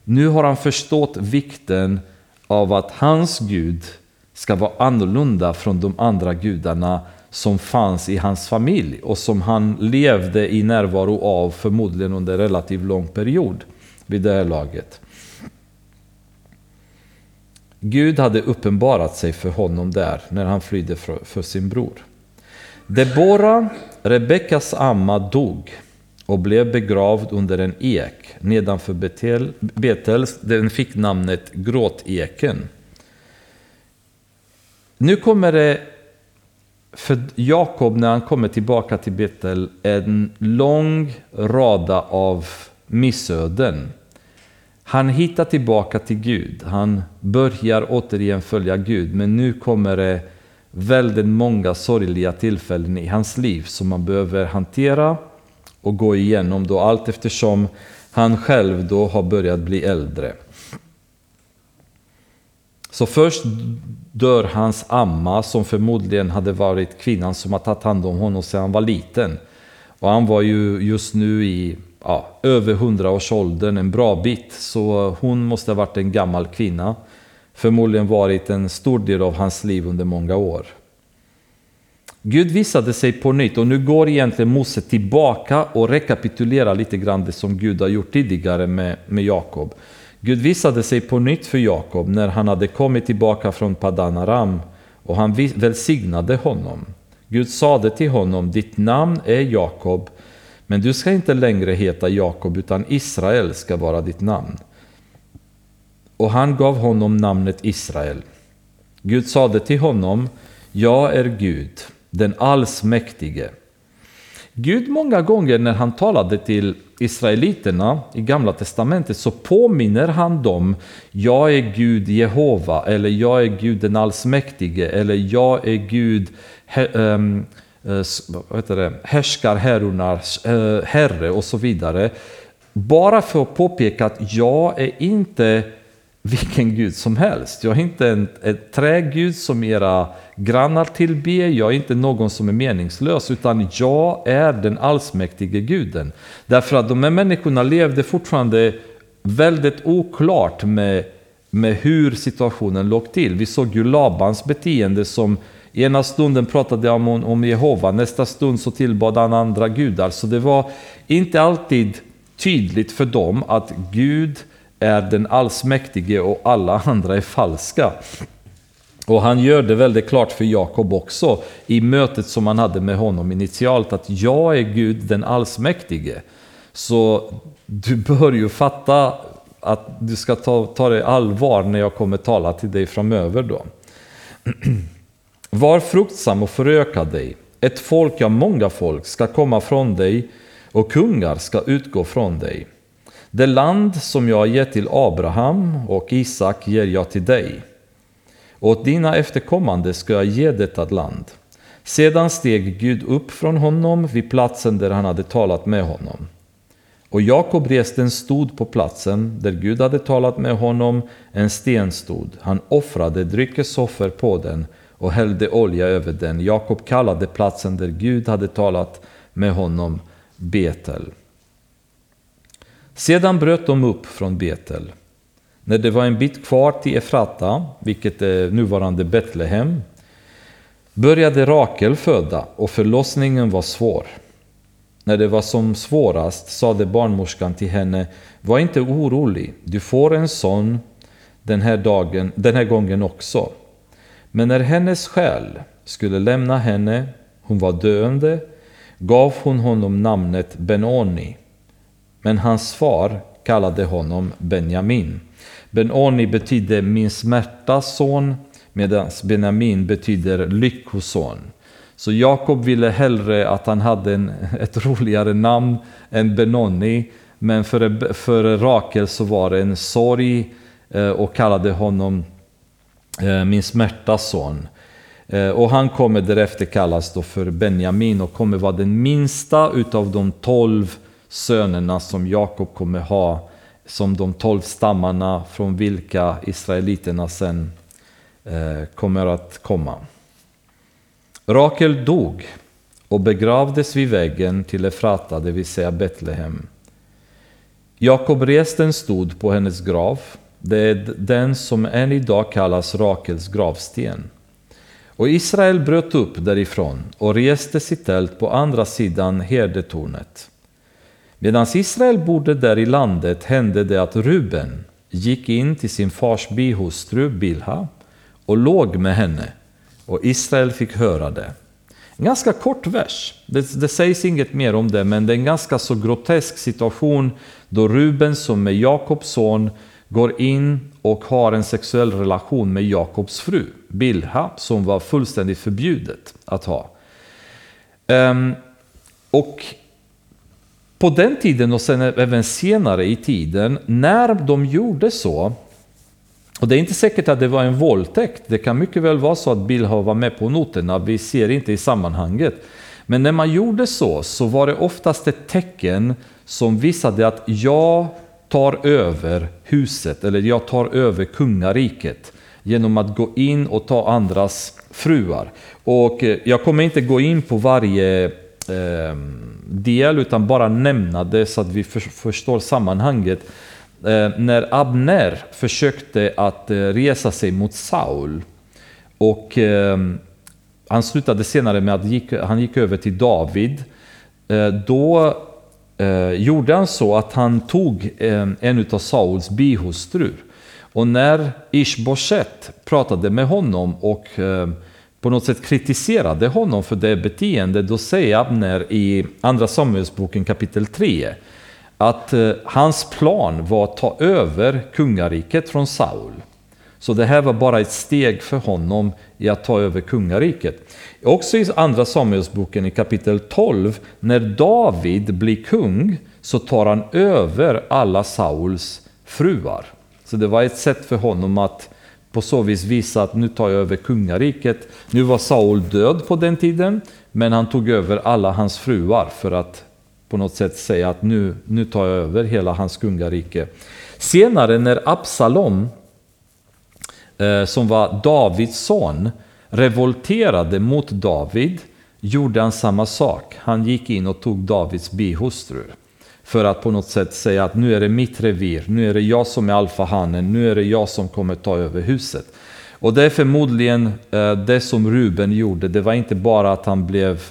Nu har han förstått vikten av att hans Gud ska vara annorlunda från de andra gudarna som fanns i hans familj och som han levde i närvaro av förmodligen under en relativt lång period vid det här laget. Gud hade uppenbarat sig för honom där när han flydde för sin bror. Debora, Rebeckas amma, dog och blev begravd under en ek nedanför Betel. Betels. den fick namnet Gråteken. Nu kommer det för Jakob när han kommer tillbaka till Betel en lång rada av missöden. Han hittar tillbaka till Gud. Han börjar återigen följa Gud, men nu kommer det väldigt många sorgliga tillfällen i hans liv som man behöver hantera och gå igenom då allt eftersom han själv då har börjat bli äldre. Så först dör hans amma som förmodligen hade varit kvinnan som har tagit hand om honom sedan han var liten. Och han var ju just nu i ja, över hundraårsåldern, en bra bit, så hon måste ha varit en gammal kvinna förmodligen varit en stor del av hans liv under många år. Gud visade sig på nytt och nu går egentligen Mose tillbaka och rekapitulerar lite grann det som Gud har gjort tidigare med, med Jakob. Gud visade sig på nytt för Jakob när han hade kommit tillbaka från Padan Aram och han välsignade honom. Gud sade till honom, ditt namn är Jakob, men du ska inte längre heta Jakob utan Israel ska vara ditt namn och han gav honom namnet Israel. Gud sade till honom, Jag är Gud, den allsmäktige. Gud många gånger när han talade till Israeliterna i Gamla Testamentet så påminner han dem Jag är Gud Jehova eller Jag är Gud den allsmäktige eller Jag är Gud um, ehm, eh, härskarherrornas eh, herre och så vidare. Bara för att påpeka att jag är inte vilken gud som helst. Jag är inte en, en trägud som era grannar tillber, jag är inte någon som är meningslös, utan jag är den allsmäktige guden. Därför att de här människorna levde fortfarande väldigt oklart med, med hur situationen låg till. Vi såg ju Labans beteende som ena stunden pratade han om, om Jehova, nästa stund så tillbad han andra gudar. Så det var inte alltid tydligt för dem att Gud är den allsmäktige och alla andra är falska. Och han gör det väldigt klart för Jakob också i mötet som han hade med honom initialt att jag är Gud den allsmäktige. Så du bör ju fatta att du ska ta, ta det allvar när jag kommer tala till dig framöver då. Var fruktsam och föröka dig. Ett folk, ja många folk, ska komma från dig och kungar ska utgå från dig. Det land som jag har gett till Abraham och Isak ger jag till dig. Åt dina efterkommande ska jag ge detta land. Sedan steg Gud upp från honom vid platsen där han hade talat med honom. Och Jakob reste en stod på platsen där Gud hade talat med honom, en stenstod. Han offrade dryckesoffer på den och hällde olja över den. Jakob kallade platsen där Gud hade talat med honom Betel. Sedan bröt de upp från Betel. När det var en bit kvar till Efrata, vilket är nuvarande Betlehem, började Rakel föda och förlossningen var svår. När det var som svårast sade barnmorskan till henne, var inte orolig, du får en son den här, dagen, den här gången också. Men när hennes själ skulle lämna henne, hon var döende, gav hon honom namnet Benoni. Men hans far kallade honom Benjamin. Benoni betyder min smärtas son, medan Benjamin betyder lyckoson. Så Jakob ville hellre att han hade en, ett roligare namn än Benoni, men för, för Rakel så var det en sorg eh, och kallade honom eh, min smärtas son. Eh, och han kommer därefter kallas då för Benjamin och kommer vara den minsta utav de tolv sönerna som Jakob kommer ha som de tolv stammarna från vilka israeliterna sen eh, kommer att komma. Rakel dog och begravdes vid väggen till Efrata, det vill säga Betlehem. Jakob resten stod på hennes grav. Det är den som än idag kallas Rakels gravsten. Och Israel bröt upp därifrån och reste sitt tält på andra sidan herdetornet. Medan Israel bodde där i landet hände det att Ruben gick in till sin fars bihustru Bilha och låg med henne och Israel fick höra det. En ganska kort vers. Det, det, sägs inget mer om det, men det är en ganska så grotesk situation då Ruben som är Jakobs son går in och har en sexuell relation med Jakobs fru Bilha som var fullständigt förbjudet att ha. Um, och på den tiden och sen även senare i tiden, när de gjorde så, och det är inte säkert att det var en våldtäkt, det kan mycket väl vara så att Bilha var med på noterna, vi ser inte i sammanhanget. Men när man gjorde så, så var det oftast ett tecken som visade att jag tar över huset, eller jag tar över kungariket genom att gå in och ta andras fruar. Och eh, jag kommer inte gå in på varje eh, del, utan bara nämna det så att vi för, förstår sammanhanget. Eh, när Abner försökte att eh, resa sig mot Saul och eh, han slutade senare med att gick, han gick över till David. Eh, då eh, gjorde han så att han tog eh, en av Sauls bihustrur. Och när Ishboshet pratade med honom och eh, på något sätt kritiserade honom för det beteendet, då säger Abner i Andra Samuelsboken kapitel 3 att eh, hans plan var att ta över kungariket från Saul. Så det här var bara ett steg för honom i att ta över kungariket. Också i Andra Samuelsboken i kapitel 12, när David blir kung, så tar han över alla Sauls fruar. Så det var ett sätt för honom att på så vis visa att nu tar jag över kungariket. Nu var Saul död på den tiden, men han tog över alla hans fruar för att på något sätt säga att nu, nu tar jag över hela hans kungarike. Senare när Absalom, eh, som var Davids son, revolterade mot David gjorde han samma sak. Han gick in och tog Davids bihustrur. För att på något sätt säga att nu är det mitt revir, nu är det jag som är alfahannen, nu är det jag som kommer ta över huset. Och det är förmodligen eh, det som Ruben gjorde. Det var inte bara att han blev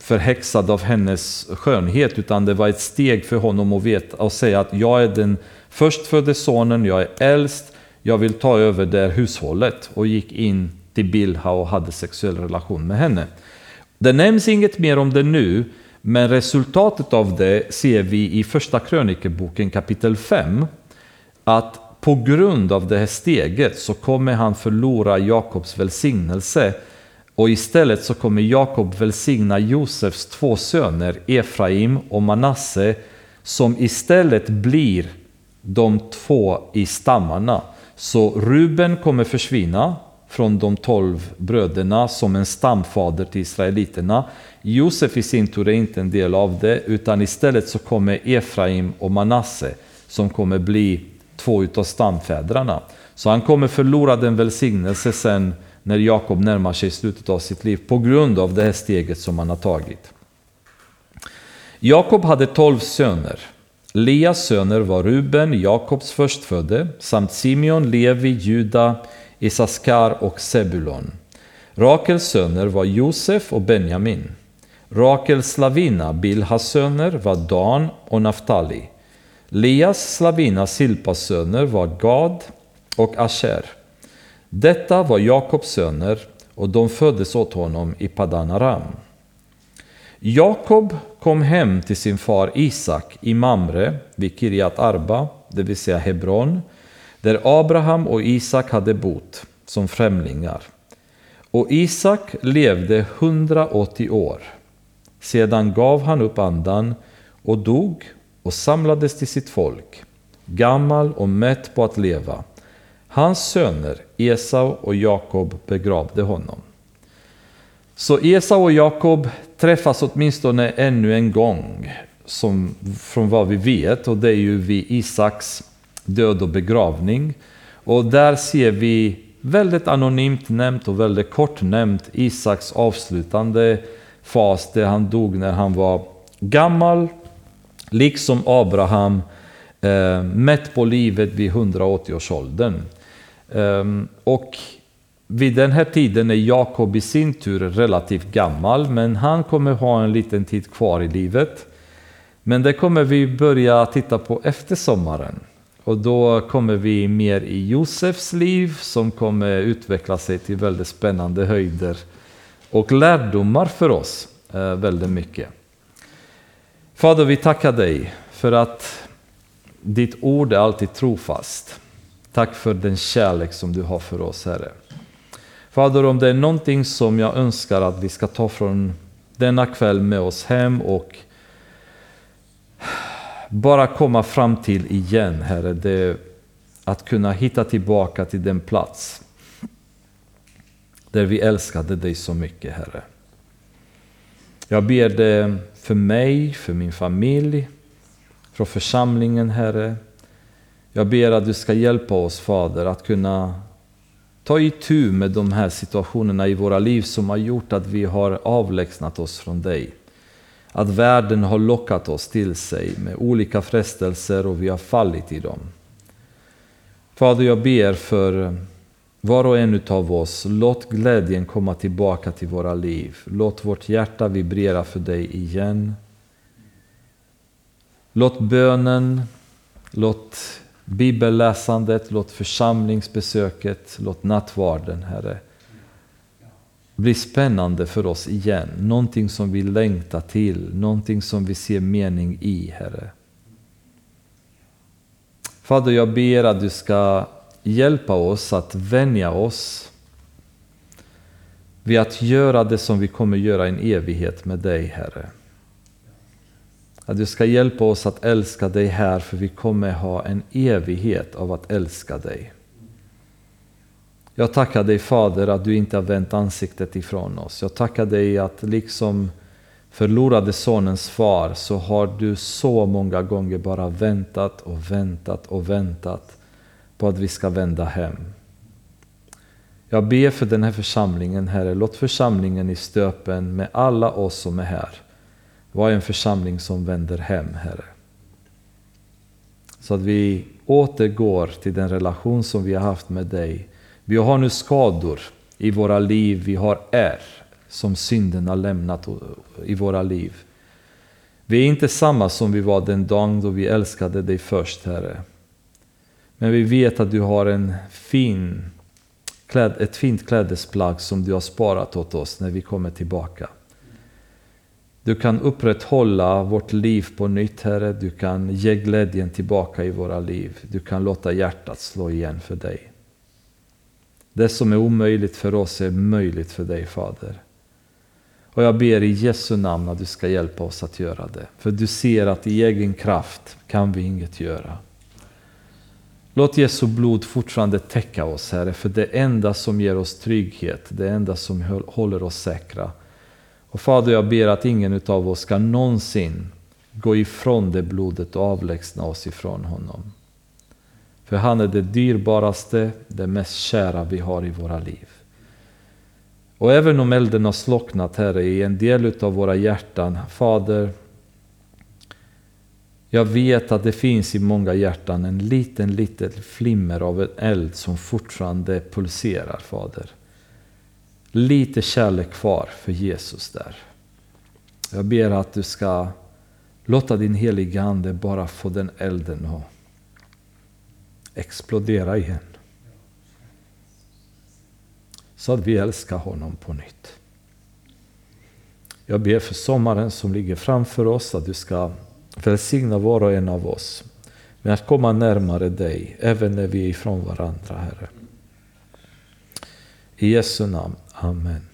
förhäxad av hennes skönhet, utan det var ett steg för honom att veta att säga att jag är den förstfödde sonen, jag är äldst, jag vill ta över det här hushållet och gick in till Bilha och hade sexuell relation med henne. Det nämns inget mer om det nu, men resultatet av det ser vi i första krönikeboken kapitel 5. Att på grund av det här steget så kommer han förlora Jakobs välsignelse och istället så kommer Jakob välsigna Josefs två söner Efraim och Manasse som istället blir de två i stammarna. Så Ruben kommer försvinna från de tolv bröderna som en stamfader till israeliterna. Josef i sin tur är inte en del av det, utan istället så kommer Efraim och Manasse som kommer bli två utav stamfäderna. Så han kommer förlora den välsignelse sen när Jakob närmar sig slutet av sitt liv på grund av det här steget som han har tagit. Jakob hade tolv söner. Leas söner var Ruben, Jakobs förstfödde, samt Simeon, Levi, Juda, Isaskar och Sebulon. Rakels söner var Josef och Benjamin. Rakels slavina Bilhas söner var Dan och Naftali. Leas slavina Silpas söner var Gad och Asher. Detta var Jakobs söner och de föddes åt honom i Padanaram. Jakob kom hem till sin far Isak i Mamre vid Kiriat Arba, det vill säga Hebron, där Abraham och Isak hade bott som främlingar. Och Isak levde 180 år. Sedan gav han upp andan och dog och samlades till sitt folk, gammal och mätt på att leva. Hans söner Esau och Jakob begravde honom. Så Esau och Jakob träffas åtminstone ännu en gång, som, från vad vi vet, och det är ju vid Isaks död och begravning. Och där ser vi väldigt anonymt nämnt och väldigt kort nämnt Isaks avslutande fas där han dog när han var gammal, liksom Abraham, eh, mätt på livet vid 180-årsåldern. Eh, och vid den här tiden är Jakob i sin tur relativt gammal, men han kommer ha en liten tid kvar i livet. Men det kommer vi börja titta på efter sommaren. Och då kommer vi mer i Josefs liv som kommer utveckla sig till väldigt spännande höjder och lärdomar för oss eh, väldigt mycket. Fader, vi tackar dig för att ditt ord är alltid trofast. Tack för den kärlek som du har för oss, Herre. Fader, om det är någonting som jag önskar att vi ska ta från denna kväll med oss hem och bara komma fram till igen, Herre, det att kunna hitta tillbaka till den plats där vi älskade dig så mycket, Herre. Jag ber det för mig, för min familj, för församlingen, Herre. Jag ber att du ska hjälpa oss, Fader, att kunna ta itu med de här situationerna i våra liv som har gjort att vi har avlägsnat oss från dig. Att världen har lockat oss till sig med olika frestelser och vi har fallit i dem. Fader, jag ber för eh, var och en av oss, låt glädjen komma tillbaka till våra liv. Låt vårt hjärta vibrera för dig igen. Låt bönen, låt bibelläsandet, låt församlingsbesöket, låt nattvarden, Herre, blir spännande för oss igen. Någonting som vi längtar till, någonting som vi ser mening i, Herre. Fader, jag ber att du ska hjälpa oss att vänja oss vid att göra det som vi kommer göra i en evighet med dig, Herre. Att du ska hjälpa oss att älska dig här, för vi kommer ha en evighet av att älska dig. Jag tackar dig Fader att du inte har vänt ansiktet ifrån oss. Jag tackar dig att liksom förlorade sonens far så har du så många gånger bara väntat och väntat och väntat på att vi ska vända hem. Jag ber för den här församlingen, Herre. Låt församlingen i stöpen med alla oss som är här vara en församling som vänder hem, Herre. Så att vi återgår till den relation som vi har haft med dig. Vi har nu skador i våra liv, vi har ärr som synden har lämnat i våra liv. Vi är inte samma som vi var den dagen då vi älskade dig först, Herre. Men vi vet att du har en fin, ett fint klädesplagg som du har sparat åt oss när vi kommer tillbaka. Du kan upprätthålla vårt liv på nytt, Herre. Du kan ge glädjen tillbaka i våra liv. Du kan låta hjärtat slå igen för dig. Det som är omöjligt för oss är möjligt för dig, Fader. Och jag ber i Jesu namn att du ska hjälpa oss att göra det. För du ser att i egen kraft kan vi inget göra. Låt Jesu blod fortfarande täcka oss, Herre, för det enda som ger oss trygghet, det enda som håller oss säkra. Och Fader, jag ber att ingen av oss ska någonsin gå ifrån det blodet och avlägsna oss ifrån honom. För han är det dyrbaraste, det mest kära vi har i våra liv. Och även om elden har slocknat, Herre, i en del av våra hjärtan, Fader, jag vet att det finns i många hjärtan en liten, liten flimmer av en eld som fortfarande pulserar, Fader. Lite kärlek kvar för Jesus där. Jag ber att du ska låta din heliga Ande bara få den elden att explodera igen. Så att vi älskar honom på nytt. Jag ber för sommaren som ligger framför oss att du ska välsigna var och en av oss med att komma närmare dig även när vi är ifrån varandra, Herre. I Jesu namn. Amen.